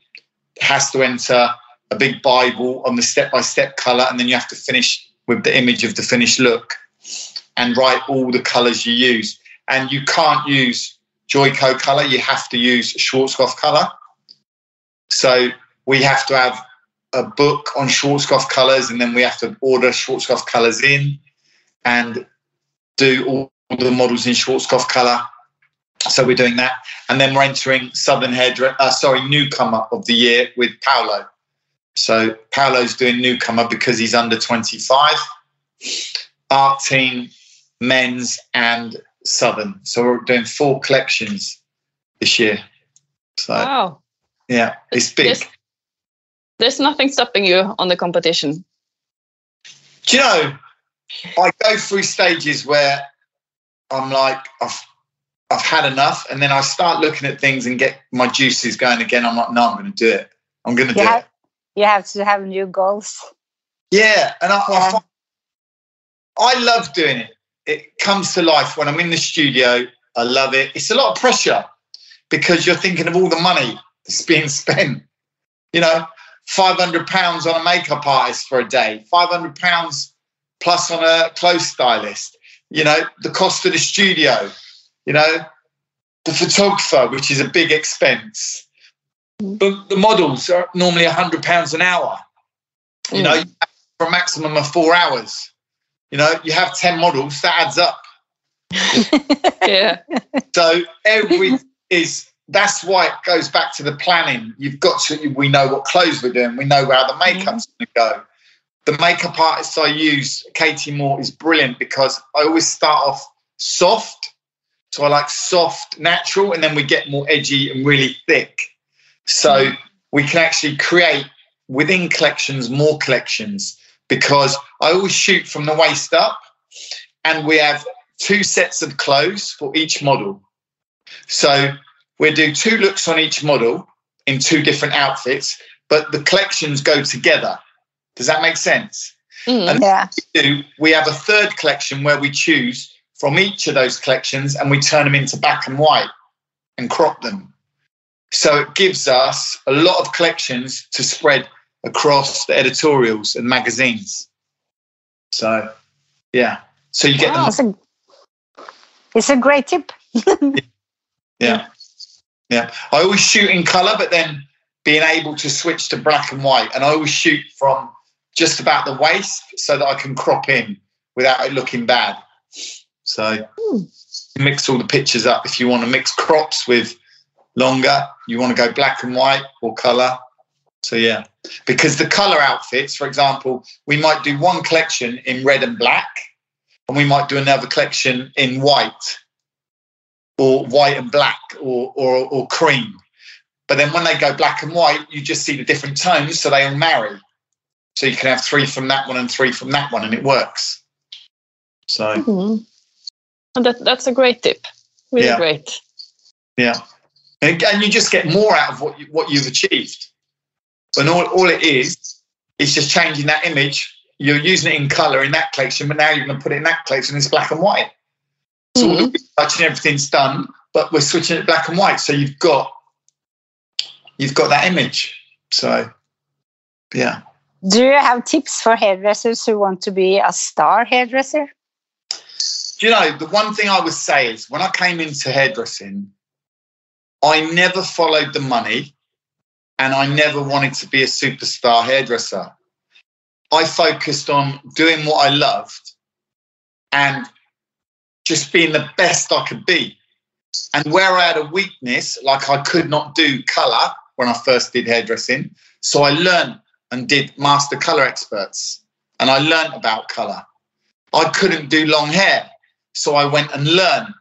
has to enter a big Bible on the step by step colour, and then you have to finish with the image of the finished look and write all the colours you use. And you can't use Joico colour, you have to use Schwarzkopf colour. So we have to have a book on Schwarzkopf colours, and then we have to order Schwarzkopf colours in and do all the models in Schwarzkopf colour. So we're doing that, and then we're entering Southern Hairdresser, uh, sorry, newcomer of the year with Paolo. So Paolo's doing newcomer because he's under 25. Art team, men's, and Southern. So we're doing four collections this year. So Wow. yeah, it's big. There's, there's nothing stopping you on the competition. Do you know, I go through stages where I'm like, I've, I've had enough. And then I start looking at things and get my juices going again. I'm like, no, I'm going to do it. I'm going to do it. You have to have new goals. Yeah. And I, I, find- I love doing it. It comes to life when I'm in the studio. I love it. It's a lot of pressure because you're thinking of all the money that's being spent. You know, five hundred pounds on a makeup artist for a day, five hundred pounds plus on a clothes stylist. You know, the cost of the studio. You know, the photographer, which is a big expense. But the models are normally a hundred pounds an hour. You mm. know, for a maximum of four hours. You know, you have ten models, that adds up. yeah. So every is that's why it goes back to the planning. You've got to we know what clothes we're doing, we know where the makeup's mm-hmm. going to go. The makeup artist I use, Katie Moore, is brilliant because I always start off soft. So I like soft, natural, and then we get more edgy and really thick. So we can actually create within collections more collections because I always shoot from the waist up and we have two sets of clothes for each model. So we do two looks on each model in two different outfits, but the collections go together. Does that make sense? Mm, and yeah. We, do, we have a third collection where we choose from each of those collections and we turn them into black and white and crop them. So it gives us a lot of collections to spread across the editorials and magazines. So, yeah. So you get wow, them. It's a, it's a great tip. yeah. Yeah. I always shoot in color, but then being able to switch to black and white. And I always shoot from just about the waist so that I can crop in without it looking bad. So mm. mix all the pictures up. If you want to mix crops with longer, you want to go black and white or color. So yeah, because the color outfits, for example, we might do one collection in red and black, and we might do another collection in white or white and black or, or, or cream. But then when they go black and white, you just see the different tones, so they all marry. So you can have three from that one and three from that one, and it works. So mm-hmm. and that, that's a great tip. Really yeah. great. Yeah, and, and you just get more out of what you, what you've achieved. And all, all it is is just changing that image. You're using it in color in that collection, but now you're going to put it in that collection. It's black and white. So mm-hmm. all the touching everything's done, but we're switching it black and white. So you've got you've got that image. So yeah. Do you have tips for hairdressers who want to be a star hairdresser? Do you know the one thing I would say is when I came into hairdressing, I never followed the money and I never wanted to be a superstar hairdresser. I focused on doing what I loved and just being the best I could be. And where I had a weakness, like I could not do color when I first did hairdressing, so I learned and did master color experts and I learned about color. I couldn't do long hair, so I went and learned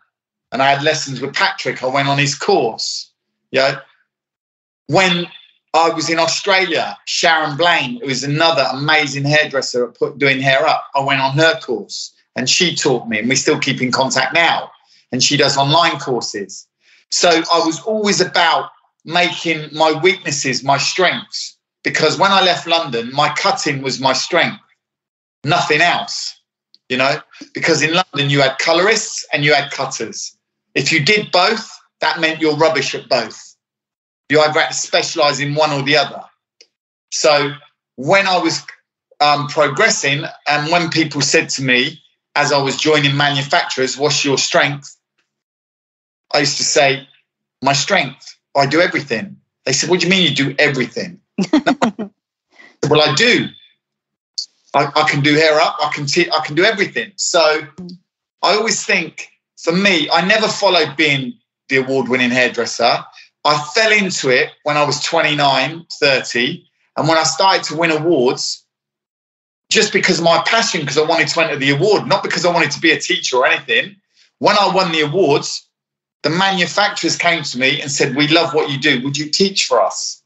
and I had lessons with Patrick. I went on his course. You know, when I was in Australia, Sharon Blaine, who is another amazing hairdresser at put, doing hair up. I went on her course and she taught me, and we still keep in contact now. And she does online courses. So I was always about making my weaknesses my strengths because when I left London, my cutting was my strength, nothing else. You know, because in London you had colorists and you had cutters. If you did both, that meant you're rubbish at both. You either had to specialize in one or the other. So when I was um, progressing, and when people said to me, as I was joining manufacturers, what's your strength? I used to say, my strength, I do everything. They said, what do you mean you do everything? well, I do. I, I, can do hair up. I can t- I can do everything. So I always think, for me, I never followed being the award-winning hairdresser. I fell into it when I was 29, 30. And when I started to win awards, just because of my passion, because I wanted to enter the award, not because I wanted to be a teacher or anything. When I won the awards, the manufacturers came to me and said, We love what you do. Would you teach for us?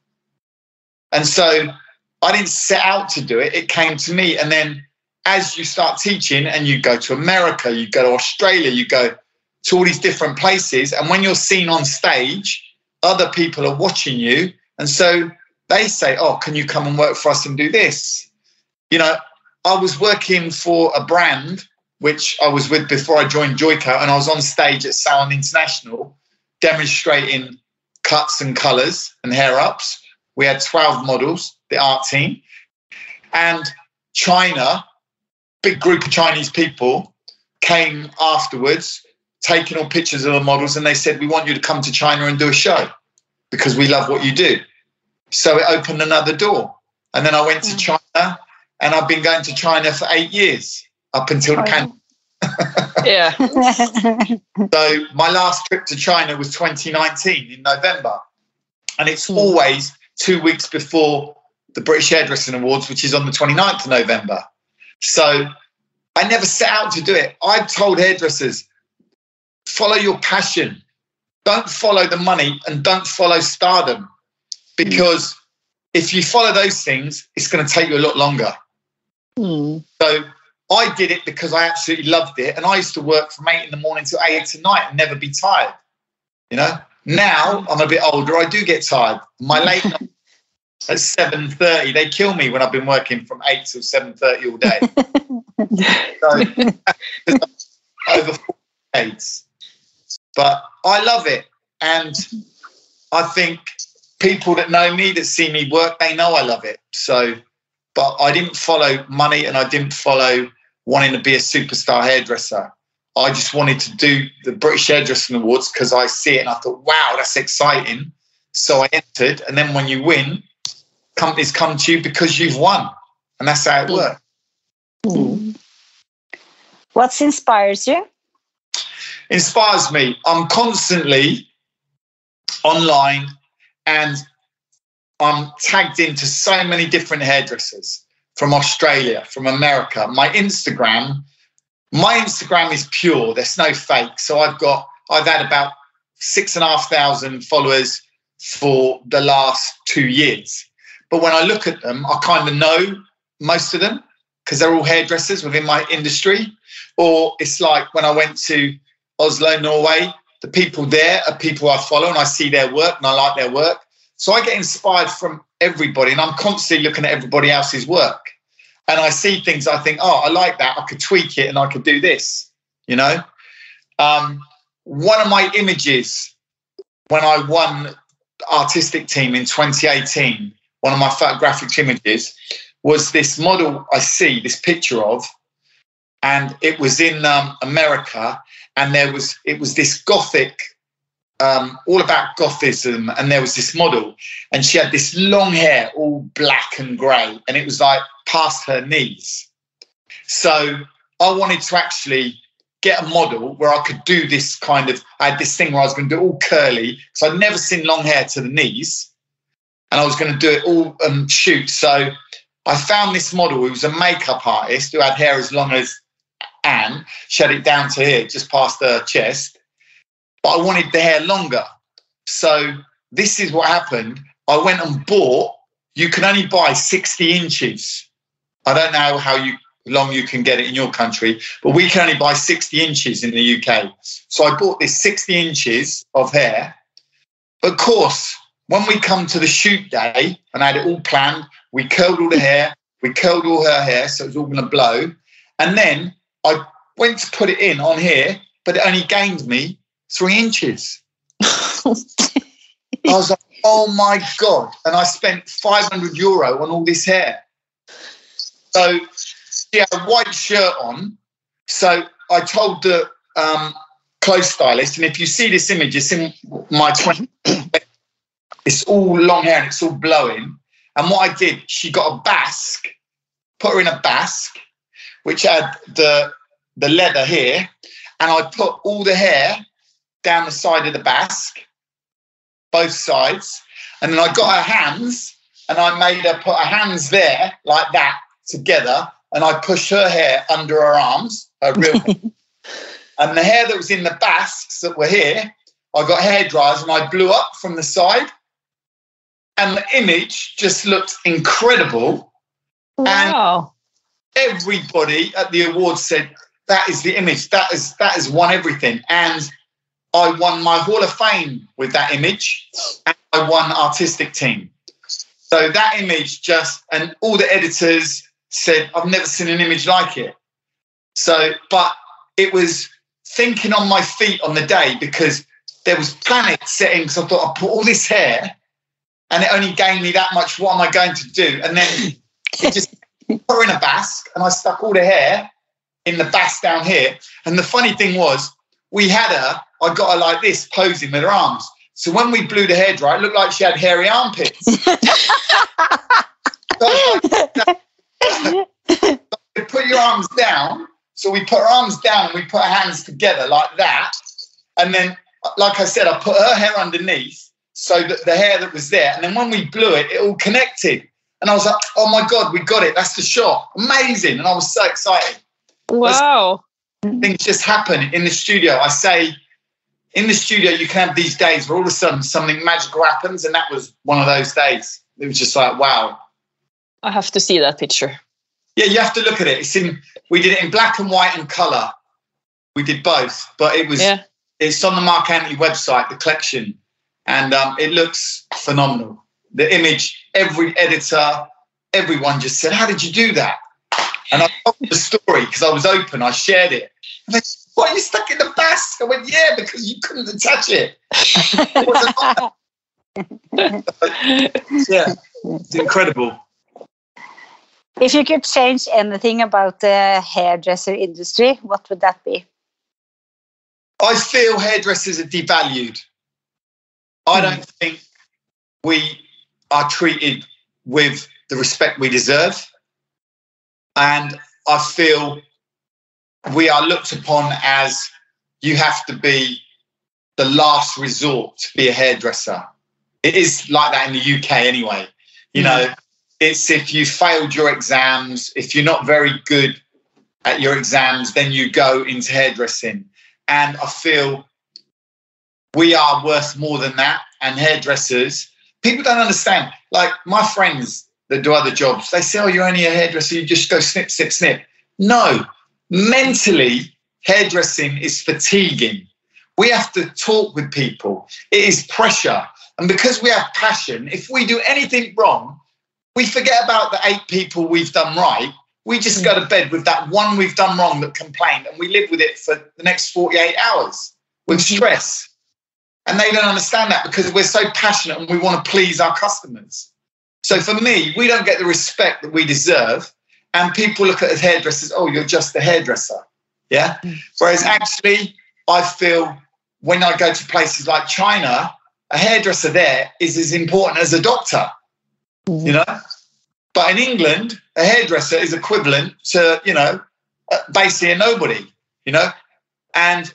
And so I didn't set out to do it, it came to me. And then as you start teaching and you go to America, you go to Australia, you go to all these different places. And when you're seen on stage, other people are watching you. And so they say, Oh, can you come and work for us and do this? You know, I was working for a brand which I was with before I joined Joico, and I was on stage at Salon International demonstrating cuts and colours and hair ups. We had 12 models, the art team. And China big group of Chinese people came afterwards, taking all pictures of the models, and they said, "We want you to come to China and do a show because we love what you do." So it opened another door, and then I went to mm. China, and I've been going to China for eight years up until oh, the pandemic. Yeah. So my last trip to China was 2019 in November, and it's hmm. always two weeks before the British Hairdressing Awards, which is on the 29th of November. So I never set out to do it. I've told hairdressers, follow your passion. Don't follow the money and don't follow stardom. Because if you follow those things, it's going to take you a lot longer. Hmm. So I did it because I absolutely loved it. And I used to work from eight in the morning till eight at night and never be tired. You know, now I'm a bit older, I do get tired. My late night at 7.30, they kill me when I've been working from eight till 7.30 all day. so, over four decades. But I love it. And I think people that know me, that see me work, they know I love it. So, but I didn't follow money and I didn't follow wanting to be a superstar hairdresser. I just wanted to do the British Hairdressing Awards because I see it and I thought, wow, that's exciting. So I entered, and then when you win, companies come to you because you've won, and that's how it works. Hmm. What inspires you? Inspires me. I'm constantly online, and I'm tagged into so many different hairdressers from Australia, from America. My Instagram, my Instagram is pure. There's no fake. So I've got, I've had about six and a half thousand followers for the last two years. But when I look at them, I kind of know most of them because they're all hairdressers within my industry. Or it's like when I went to Oslo, Norway, the people there are people I follow and I see their work and I like their work. So I get inspired from everybody and I'm constantly looking at everybody else's work. And I see things I think, oh, I like that. I could tweak it and I could do this, you know? Um, one of my images when I won artistic team in 2018, one of my photographic images was this model I see, this picture of, and it was in um, America, and there was it was this gothic, um, all about gothism, and there was this model, and she had this long hair, all black and grey, and it was like past her knees. So I wanted to actually get a model where I could do this kind of. I had this thing where I was going to do it all curly, so I'd never seen long hair to the knees, and I was going to do it all um, shoot. So I found this model who was a makeup artist who had hair as long as Anne. She had it down to here, just past the chest, but I wanted the hair longer. So this is what happened. I went and bought. You can only buy 60 inches. I don't know how you long you can get it in your country, but we can only buy 60 inches in the UK. So I bought this 60 inches of hair. Of course, when we come to the shoot day, and I had it all planned, we curled all the hair, we curled all her hair, so it was all going to blow. And then I went to put it in on here, but it only gained me three inches. I was like, oh my God. And I spent 500 euro on all this hair. So she had a white shirt on. So I told the um, clothes stylist, and if you see this image, it's in my 20. it's all long hair and it's all blowing. And what I did, she got a basque, put her in a basque, which had the the leather here, and I put all the hair down the side of the basque, both sides, and then I got her hands, and I made her put her hands there like that together, and I pushed her hair under her arms, her real, and the hair that was in the basques that were here, I got hair dryers and I blew up from the side, and the image just looked incredible. Wow. Everybody at the awards said that is the image. That is that has won everything. And i won my hall of fame with that image and i won artistic team. So that image just and all the editors said i've never seen an image like it. So but it was thinking on my feet on the day because there was panic setting because i thought i put all this hair and it only gained me that much. What am i going to do? And then it just put her in a basque and I stuck all the hair in the bass down here. And the funny thing was, we had her, I got her like this, posing with her arms. So when we blew the hair dry, it looked like she had hairy armpits. put your arms down. So we put our arms down and we put our hands together like that. And then, like I said, I put her hair underneath so that the hair that was there. And then when we blew it, it all connected. And I was like, oh my God, we got it. That's the shot. Amazing. And I was so excited. Wow. Things just happen in the studio. I say, in the studio, you can have these days where all of a sudden something magical happens. And that was one of those days. It was just like, wow. I have to see that picture. Yeah, you have to look at it. It's in, we did it in black and white and color. We did both, but it was, Yeah. it's on the Marc Antoni website, the collection, and um, it looks phenomenal. The image, every editor, everyone just said, "How did you do that?" And I told the story because I was open. I shared it. And they said, "What? You stuck in the basque?" I went, "Yeah, because you couldn't attach it." It yeah, it's incredible. If you could change anything about the hairdresser industry, what would that be? I feel hairdressers are devalued. I don't hmm. think we are treated with the respect we deserve. And I feel we are looked upon as you have to be the last resort to be a hairdresser. It is like that in the UK anyway. You hmm. know, it's if you failed your exams, if you're not very good at your exams, then you go into hairdressing. And I feel we are worth more than that. And hairdressers, people don't understand. Like my friends that do other jobs, they say, Oh, you're only a hairdresser, you just go snip, snip, snip. No, mentally, hairdressing is fatiguing. We have to talk with people, it is pressure. And because we have passion, if we do anything wrong, we forget about the eight people we've done right. We just go to hmm. bed with that one we've done wrong that complained, and we live with it for the next 48 hours with hmm. stress. And they don't understand that because we're so passionate and we want to please our customers. So for me, we don't get the respect that we deserve. And people look at us hairdressers, oh, you're just a hairdresser. Yeah. Whereas actually, I feel when I go to places like China, a hairdresser there is as important as a doctor, you know? But in England, a hairdresser is equivalent to, you know, uh, basically a nobody, you know? And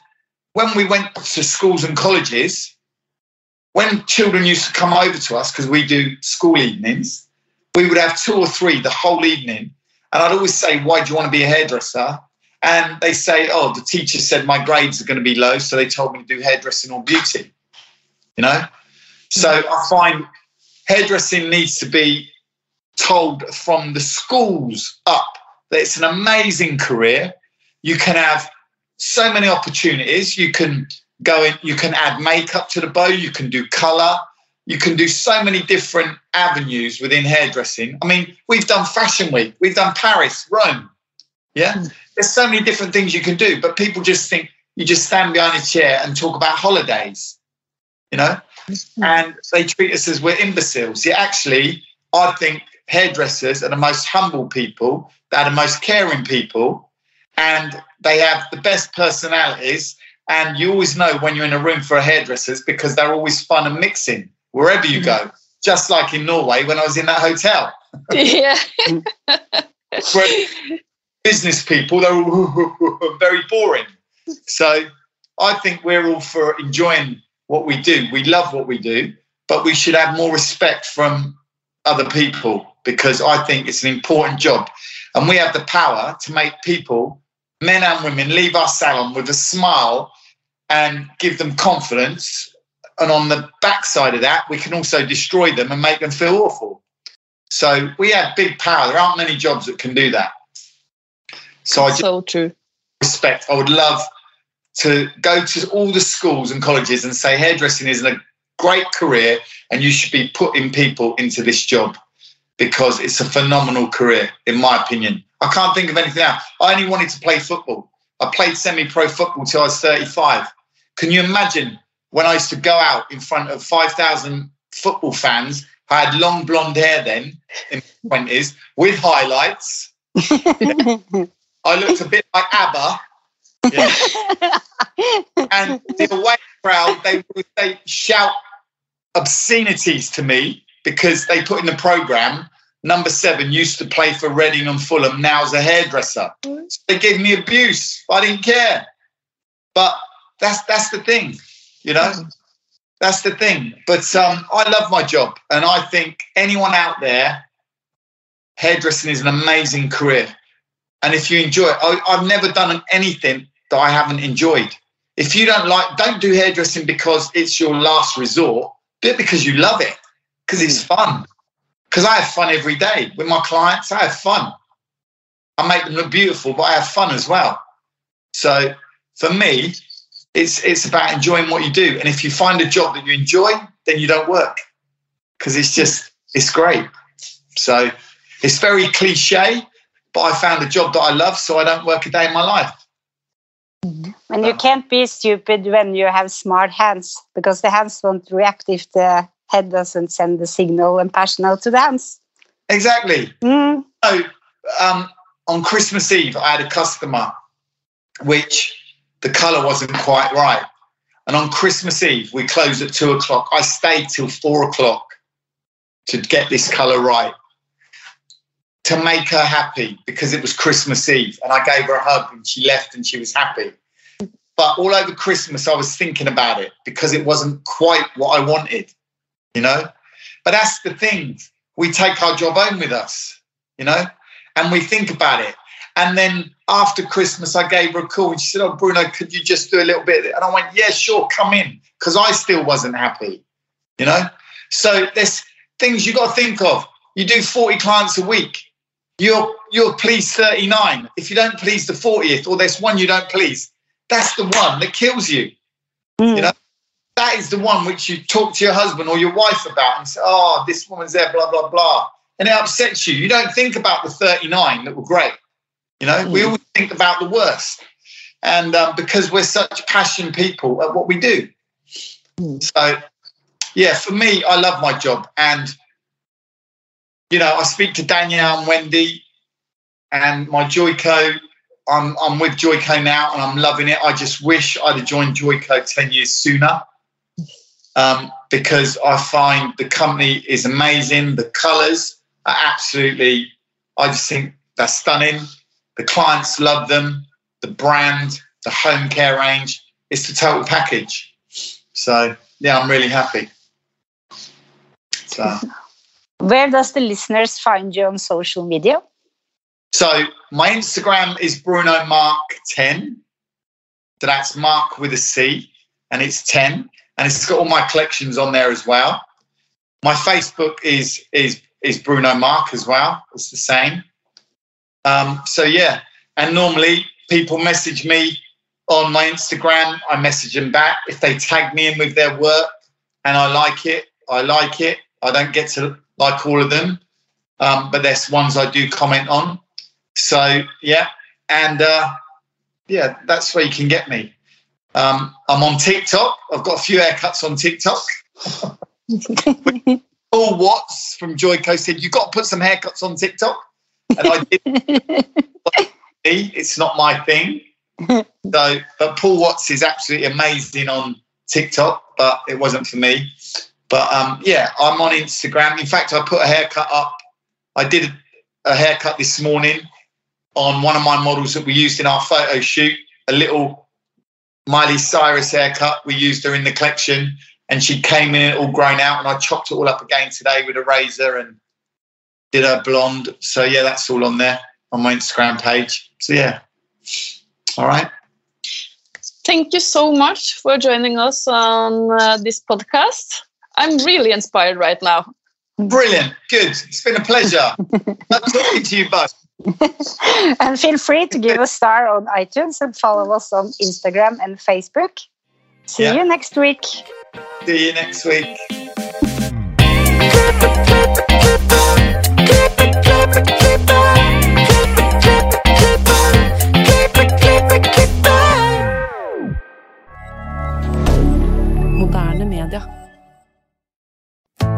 when we went to schools and colleges, when children used to come over to us, because we do school evenings, we would have two or three the whole evening. And I'd always say, Why do you want to be a hairdresser? And they say, Oh, the teacher said my grades are going to be low, so they told me to do hairdressing or beauty. You know? So I find hairdressing needs to be told from the schools up that it's an amazing career. You can have so many opportunities. You can go in, you can add makeup to the bow, you can do color, you can do so many different avenues within hairdressing. I mean, we've done Fashion Week, we've done Paris, Rome. Yeah, hmm. there's so many different things you can do, but people just think you just stand behind a chair and talk about holidays, you know, hmm. and they treat us as we're imbeciles. Yeah, actually, I think hairdressers are the most humble people, they're the most caring people, and they have the best personalities. And you always know when you're in a room for a hairdressers because they're always fun and mixing wherever you go. Mm-hmm. Just like in Norway when I was in that hotel. yeah. Business people, they're all very boring. So I think we're all for enjoying what we do. We love what we do, but we should have more respect from other people because I think it's an important job. And we have the power to make people, men and women, leave our salon with a smile and give them confidence. And on the backside of that, we can also destroy them and make them feel awful. So we have big power. There aren't many jobs that can do that. So I just so true. respect. I would love to go to all the schools and colleges and say hairdressing is a great career and you should be putting people into this job because it's a phenomenal career, in my opinion. I can't think of anything else. I only wanted to play football. I played semi pro football till I was 35. Can you imagine when I used to go out in front of 5,000 football fans? I had long blonde hair then in my 20s with highlights. I looked a bit like ABBA. Yeah. and the away crowd, they would they shout obscenities to me because they put in the program number seven used to play for Reading and Fulham, now's a hairdresser. So they gave me abuse. I didn't care. But that's that's the thing, you know. Mm. That's the thing. But um, I love my job, and I think anyone out there, hairdressing is an amazing career. And if you enjoy it, I, I've never done anything that I haven't enjoyed. If you don't like, don't do hairdressing because it's your last resort. Do it because you love it, because it's mm. fun. Because I have fun every day with my clients. I have fun. I make them look beautiful, but I have fun as well. So for me, it's it's about enjoying what you do. And if you find a job that you enjoy, then you don't work because it's just it's great. So it's very cliche, but I found a job that I love, so I don't work a day in my life. And you can't be stupid when you have smart hands because the hands won't react if the head doesn't send the signal and passion out to dance. Exactly. Mm. So um, on Christmas Eve, I had a customer which the colour wasn't quite right. And on Christmas Eve, we closed at two o'clock. I stayed till four o'clock to get this colour right, to make her happy because it was Christmas Eve. And I gave her a hug and she left and she was happy. But all over Christmas, I was thinking about it because it wasn't quite what I wanted, you know? But that's the thing. We take our job home with us, you know, and we think about it. And then after Christmas, I gave her a call and she said, Oh, Bruno, could you just do a little bit? And I went, Yeah, sure, come in. Because I still wasn't happy, you know? So there's things you got to think of. You do 40 clients a week. You're, you're pleased 39. If you don't please the 40th, or there's one you don't please, that's the one that kills you. Mm. You know, that is the one which you talk to your husband or your wife about and say, Oh, this woman's there, blah, blah, blah. And it upsets you. You don't think about the 39 that were great. You know, mm. we always think about the worst. And um, because we're such passionate people at what we do. Mm. So, yeah, for me, I love my job. And, you know, I speak to Danielle and Wendy and my Joico. I'm, I'm with Joico now and I'm loving it. I just wish I'd have joined Joico 10 years sooner um, because I find the company is amazing. The colours are absolutely, I just think they're stunning. The clients love them. The brand, the home care range, it's the total package. So yeah, I'm really happy. So where does the listeners find you on social media? So my Instagram is Bruno Marc 10. So that's Mark with a C, and it's 10. And it's got all my collections on there as well. My Facebook is is is Bruno Marc as well. It's the same. Um, so yeah, and normally people message me on my Instagram. I message them back if they tag me in with their work, and I like it. I like it. I don't get to like all of them, um, but there's ones I do comment on. So yeah, and uh, yeah, that's where you can get me. Um, I'm on TikTok. I've got a few haircuts on TikTok. Paul Watts from Joico said you've got to put some haircuts on TikTok and I did. it's not my thing. So, but Paul Watts is absolutely amazing on TikTok, but it wasn't for me. But um, yeah, I'm on Instagram. In fact, I put a haircut up. I did a haircut this morning on one of my models that we used in our photo shoot. A little Miley Cyrus haircut. We used her in the collection, and she came in all grown out, and I chopped it all up again today with a razor and did her blonde. So yeah, that's all on there on my Instagram page. So yeah, all right. Thank you so much for joining us on uh, this podcast. I'm really inspired right now. Brilliant, good. It's been a pleasure. Love talking to you both. and feel free to give a star on iTunes and follow us on Instagram and Facebook. See yeah. you next week. See you next week. Moderne media.